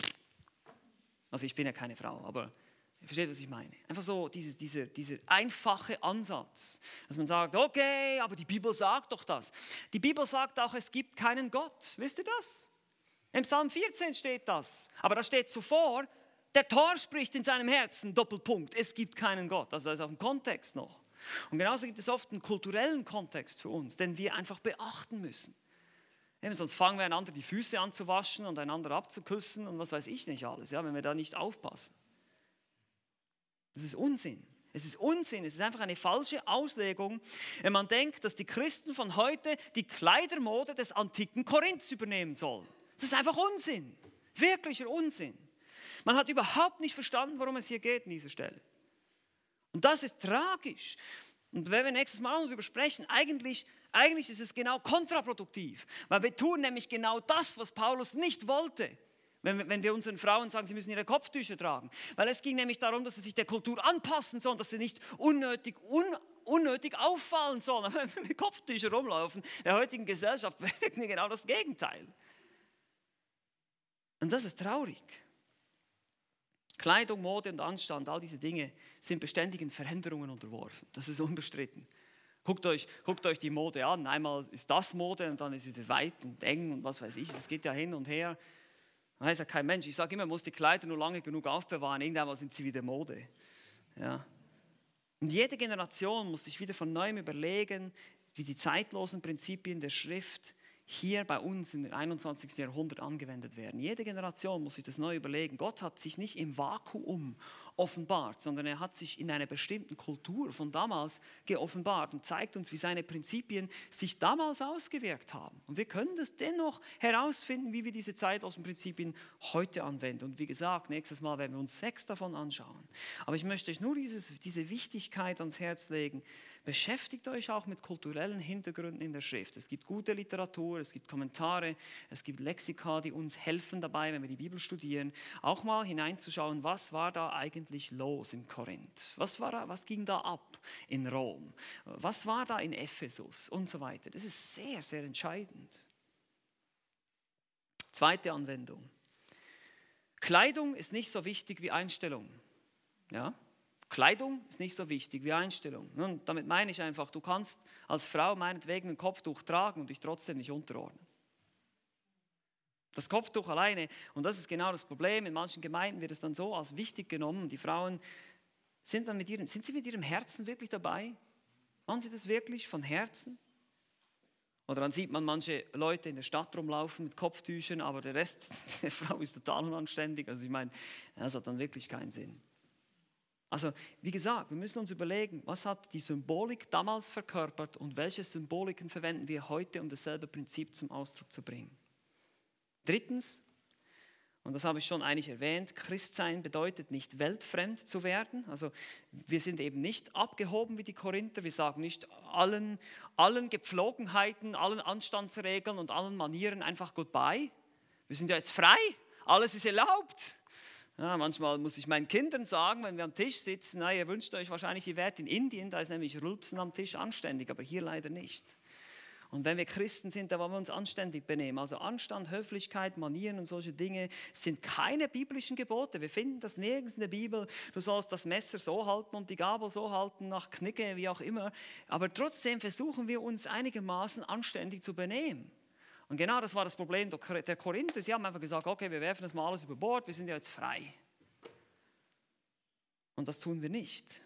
Also ich bin ja keine Frau, aber versteht, was ich meine? Einfach so dieses, dieser, dieser einfache Ansatz, dass man sagt, okay, aber die Bibel sagt doch das. Die Bibel sagt auch, es gibt keinen Gott. Wisst ihr das? Im Psalm 14 steht das. Aber da steht zuvor, der Tor spricht in seinem Herzen, Doppelpunkt, es gibt keinen Gott. Also das ist auf dem Kontext noch. Und genauso gibt es oft einen kulturellen Kontext für uns, den wir einfach beachten müssen. Eben, sonst fangen wir einander die Füße an zu waschen und einander abzuküssen und was weiß ich nicht alles, ja, wenn wir da nicht aufpassen. Das ist Unsinn. Es ist Unsinn, es ist einfach eine falsche Auslegung, wenn man denkt, dass die Christen von heute die Kleidermode des antiken Korinths übernehmen sollen. Das ist einfach Unsinn, wirklicher Unsinn. Man hat überhaupt nicht verstanden, worum es hier geht an dieser Stelle. Und das ist tragisch. Und wenn wir nächstes Mal darüber sprechen, eigentlich, eigentlich ist es genau kontraproduktiv, weil wir tun nämlich genau das, was Paulus nicht wollte. Wenn, wenn wir unseren Frauen sagen, sie müssen ihre Kopftücher tragen. Weil es ging nämlich darum, dass sie sich der Kultur anpassen sollen, dass sie nicht unnötig, un, unnötig auffallen sollen. Wenn wir mit Kopftüchern rumlaufen, in der heutigen Gesellschaft wirken genau das Gegenteil. Und das ist traurig. Kleidung, Mode und Anstand, all diese Dinge sind beständigen Veränderungen unterworfen. Das ist unbestritten. Guckt euch, guckt euch die Mode an. Einmal ist das Mode und dann ist es wieder weit und eng und was weiß ich. Es geht ja hin und her. Dann heißt ja kein Mensch. Ich sage immer, man muss die Kleider nur lange genug aufbewahren. Irgendwann sind sie wieder Mode. Ja. Und jede Generation muss sich wieder von neuem überlegen, wie die zeitlosen Prinzipien der Schrift hier bei uns im 21. Jahrhundert angewendet werden. Jede Generation muss sich das neu überlegen. Gott hat sich nicht im Vakuum offenbart, sondern er hat sich in einer bestimmten Kultur von damals geoffenbart und zeigt uns, wie seine Prinzipien sich damals ausgewirkt haben. Und wir können das dennoch herausfinden, wie wir diese Zeit aus den Prinzipien heute anwenden. Und wie gesagt, nächstes Mal werden wir uns sechs davon anschauen. Aber ich möchte euch nur dieses, diese Wichtigkeit ans Herz legen. Beschäftigt euch auch mit kulturellen Hintergründen in der Schrift. Es gibt gute Literatur, es gibt Kommentare, es gibt Lexika, die uns helfen dabei, wenn wir die Bibel studieren, auch mal hineinzuschauen, was war da eigentlich los in Korinth? Was, war, was ging da ab in Rom? Was war da in Ephesus und so weiter? Das ist sehr, sehr entscheidend. Zweite Anwendung. Kleidung ist nicht so wichtig wie Einstellung. Ja? Kleidung ist nicht so wichtig wie Einstellung. Und damit meine ich einfach, du kannst als Frau meinetwegen ein Kopftuch tragen und dich trotzdem nicht unterordnen. Das Kopftuch alleine, und das ist genau das Problem, in manchen Gemeinden wird es dann so als wichtig genommen. Die Frauen sind dann mit ihrem, sind sie mit ihrem Herzen wirklich dabei? Machen sie das wirklich von Herzen? Oder dann sieht man manche Leute in der Stadt rumlaufen mit Kopftüchern, aber der Rest der Frau ist total unanständig. Also ich meine, das hat dann wirklich keinen Sinn. Also wie gesagt, wir müssen uns überlegen, was hat die Symbolik damals verkörpert und welche Symboliken verwenden wir heute, um dasselbe Prinzip zum Ausdruck zu bringen. Drittens, und das habe ich schon eigentlich erwähnt, Christsein bedeutet nicht weltfremd zu werden. Also wir sind eben nicht abgehoben wie die Korinther. Wir sagen nicht allen, allen Gepflogenheiten, allen Anstandsregeln und allen Manieren einfach goodbye. Wir sind ja jetzt frei, alles ist erlaubt. Ja, manchmal muss ich meinen Kindern sagen, wenn wir am Tisch sitzen, na, ihr wünscht euch wahrscheinlich, ihr wärt in Indien, da ist nämlich Rülpsen am Tisch anständig, aber hier leider nicht. Und wenn wir Christen sind, da wollen wir uns anständig benehmen. Also Anstand, Höflichkeit, Manieren und solche Dinge sind keine biblischen Gebote. Wir finden das nirgends in der Bibel. Du sollst das Messer so halten und die Gabel so halten, nach Knicke, wie auch immer. Aber trotzdem versuchen wir uns einigermaßen anständig zu benehmen. Und genau das war das Problem der Korinther. Sie haben einfach gesagt, okay, wir werfen das mal alles über Bord, wir sind ja jetzt frei. Und das tun wir nicht.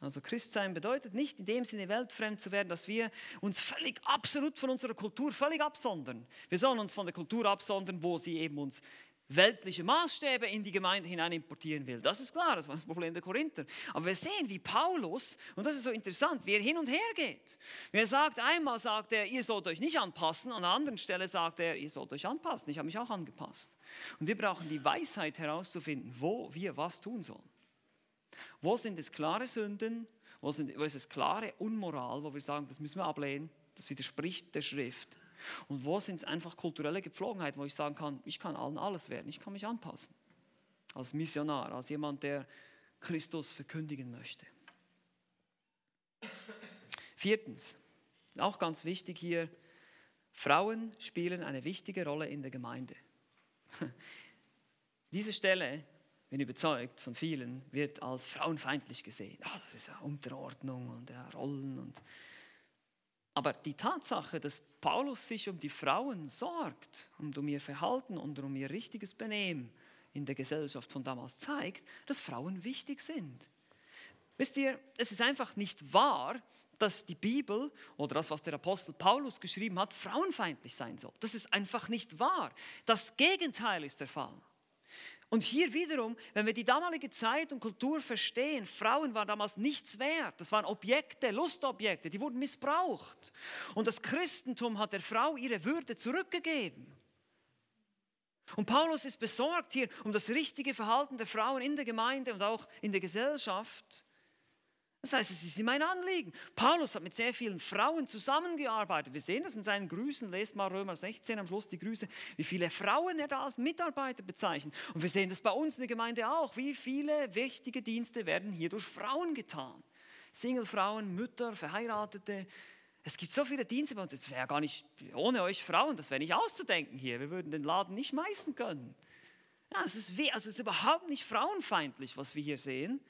Also Christsein bedeutet nicht in dem Sinne weltfremd zu werden, dass wir uns völlig absolut von unserer Kultur völlig absondern. Wir sollen uns von der Kultur absondern, wo sie eben uns weltliche Maßstäbe in die Gemeinde hinein importieren will. Das ist klar, das war das Problem der Korinther. Aber wir sehen, wie Paulus, und das ist so interessant, wie er hin und her geht. Er sagt, einmal sagt er, ihr sollt euch nicht anpassen, an der anderen Stelle sagt er, ihr sollt euch anpassen. Ich habe mich auch angepasst. Und wir brauchen die Weisheit herauszufinden, wo wir was tun sollen. Wo sind es klare Sünden, wo, sind, wo ist es klare Unmoral, wo wir sagen, das müssen wir ablehnen, das widerspricht der Schrift. Und wo sind es einfach kulturelle Gepflogenheiten, wo ich sagen kann, ich kann allen alles werden, ich kann mich anpassen. Als Missionar, als jemand, der Christus verkündigen möchte. Viertens, auch ganz wichtig hier, Frauen spielen eine wichtige Rolle in der Gemeinde. Diese Stelle, bin überzeugt von vielen, wird als frauenfeindlich gesehen. Ah, das ist ja Unterordnung und ja, Rollen und aber die Tatsache, dass Paulus sich um die Frauen sorgt um ihr Verhalten und um ihr richtiges Benehmen in der Gesellschaft von damals zeigt, dass Frauen wichtig sind. Wisst ihr, es ist einfach nicht wahr, dass die Bibel oder das, was der Apostel Paulus geschrieben hat, frauenfeindlich sein soll. Das ist einfach nicht wahr. Das Gegenteil ist der Fall. Und hier wiederum, wenn wir die damalige Zeit und Kultur verstehen, Frauen waren damals nichts wert. Das waren Objekte, Lustobjekte, die wurden missbraucht. Und das Christentum hat der Frau ihre Würde zurückgegeben. Und Paulus ist besorgt hier um das richtige Verhalten der Frauen in der Gemeinde und auch in der Gesellschaft. Das heißt, es ist ihm ein Anliegen. Paulus hat mit sehr vielen Frauen zusammengearbeitet. Wir sehen das in seinen Grüßen. Lest mal Römer 16 am Schluss die Grüße, wie viele Frauen er da als Mitarbeiter bezeichnet. Und wir sehen das bei uns in der Gemeinde auch. Wie viele wichtige Dienste werden hier durch Frauen getan. Single-Frauen, Mütter, Verheiratete. Es gibt so viele Dienste bei uns. Das wäre gar nicht ohne euch Frauen, das wäre nicht auszudenken hier. Wir würden den Laden nicht schmeißen können. Ja, es, ist, also es ist überhaupt nicht frauenfeindlich, was wir hier sehen.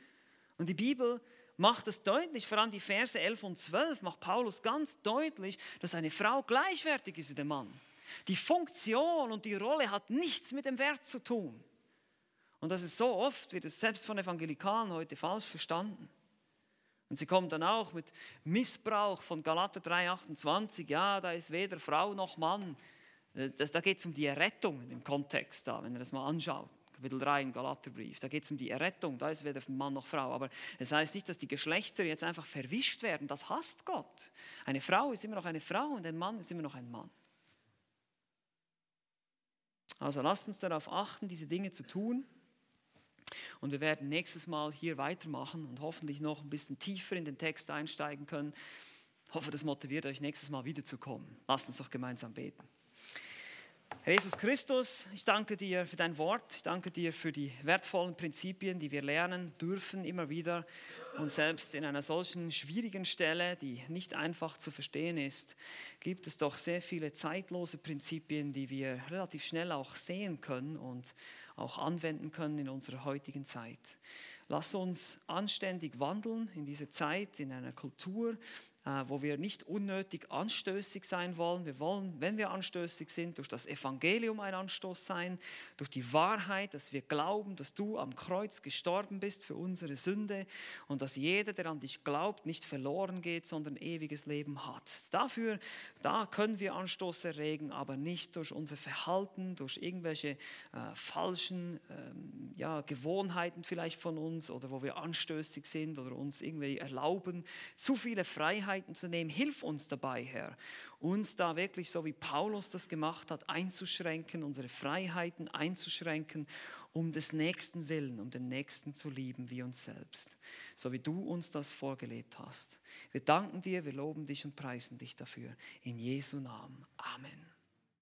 Und die Bibel macht es deutlich, vor allem die Verse 11 und 12 macht Paulus ganz deutlich, dass eine Frau gleichwertig ist wie der Mann. Die Funktion und die Rolle hat nichts mit dem Wert zu tun. Und das ist so oft, wird es selbst von Evangelikalen heute falsch verstanden. Und sie kommen dann auch mit Missbrauch von Galater 3,28. Ja, da ist weder Frau noch Mann. Das, da geht es um die Errettung dem Kontext da, wenn ihr das mal anschaut. Kapitel 3 im Galaterbrief. Da geht es um die Errettung, da ist weder Mann noch Frau. Aber es heißt nicht, dass die Geschlechter jetzt einfach verwischt werden. Das hasst Gott. Eine Frau ist immer noch eine Frau und ein Mann ist immer noch ein Mann. Also lasst uns darauf achten, diese Dinge zu tun. Und wir werden nächstes Mal hier weitermachen und hoffentlich noch ein bisschen tiefer in den Text einsteigen können. Ich hoffe, das motiviert euch nächstes Mal wiederzukommen. Lasst uns doch gemeinsam beten. Jesus Christus, ich danke dir für dein Wort. Ich danke dir für die wertvollen Prinzipien, die wir lernen dürfen immer wieder. Und selbst in einer solchen schwierigen Stelle, die nicht einfach zu verstehen ist, gibt es doch sehr viele zeitlose Prinzipien, die wir relativ schnell auch sehen können und auch anwenden können in unserer heutigen Zeit. Lass uns anständig wandeln in dieser Zeit, in einer Kultur, wo wir nicht unnötig anstößig sein wollen. Wir wollen, wenn wir anstößig sind, durch das Evangelium ein Anstoß sein, durch die Wahrheit, dass wir glauben, dass du am Kreuz gestorben bist für unsere Sünde und dass jeder, der an dich glaubt, nicht verloren geht, sondern ewiges Leben hat. Dafür, da können wir Anstoß erregen, aber nicht durch unser Verhalten, durch irgendwelche äh, falschen ähm, ja, Gewohnheiten vielleicht von uns oder wo wir anstößig sind oder uns irgendwie erlauben, zu viele Freiheiten Freiheiten zu nehmen. Hilf uns dabei, Herr, uns da wirklich, so wie Paulus das gemacht hat, einzuschränken, unsere Freiheiten einzuschränken, um des Nächsten willen, um den Nächsten zu lieben wie uns selbst, so wie du uns das vorgelebt hast. Wir danken dir, wir loben dich und preisen dich dafür. In Jesu Namen. Amen.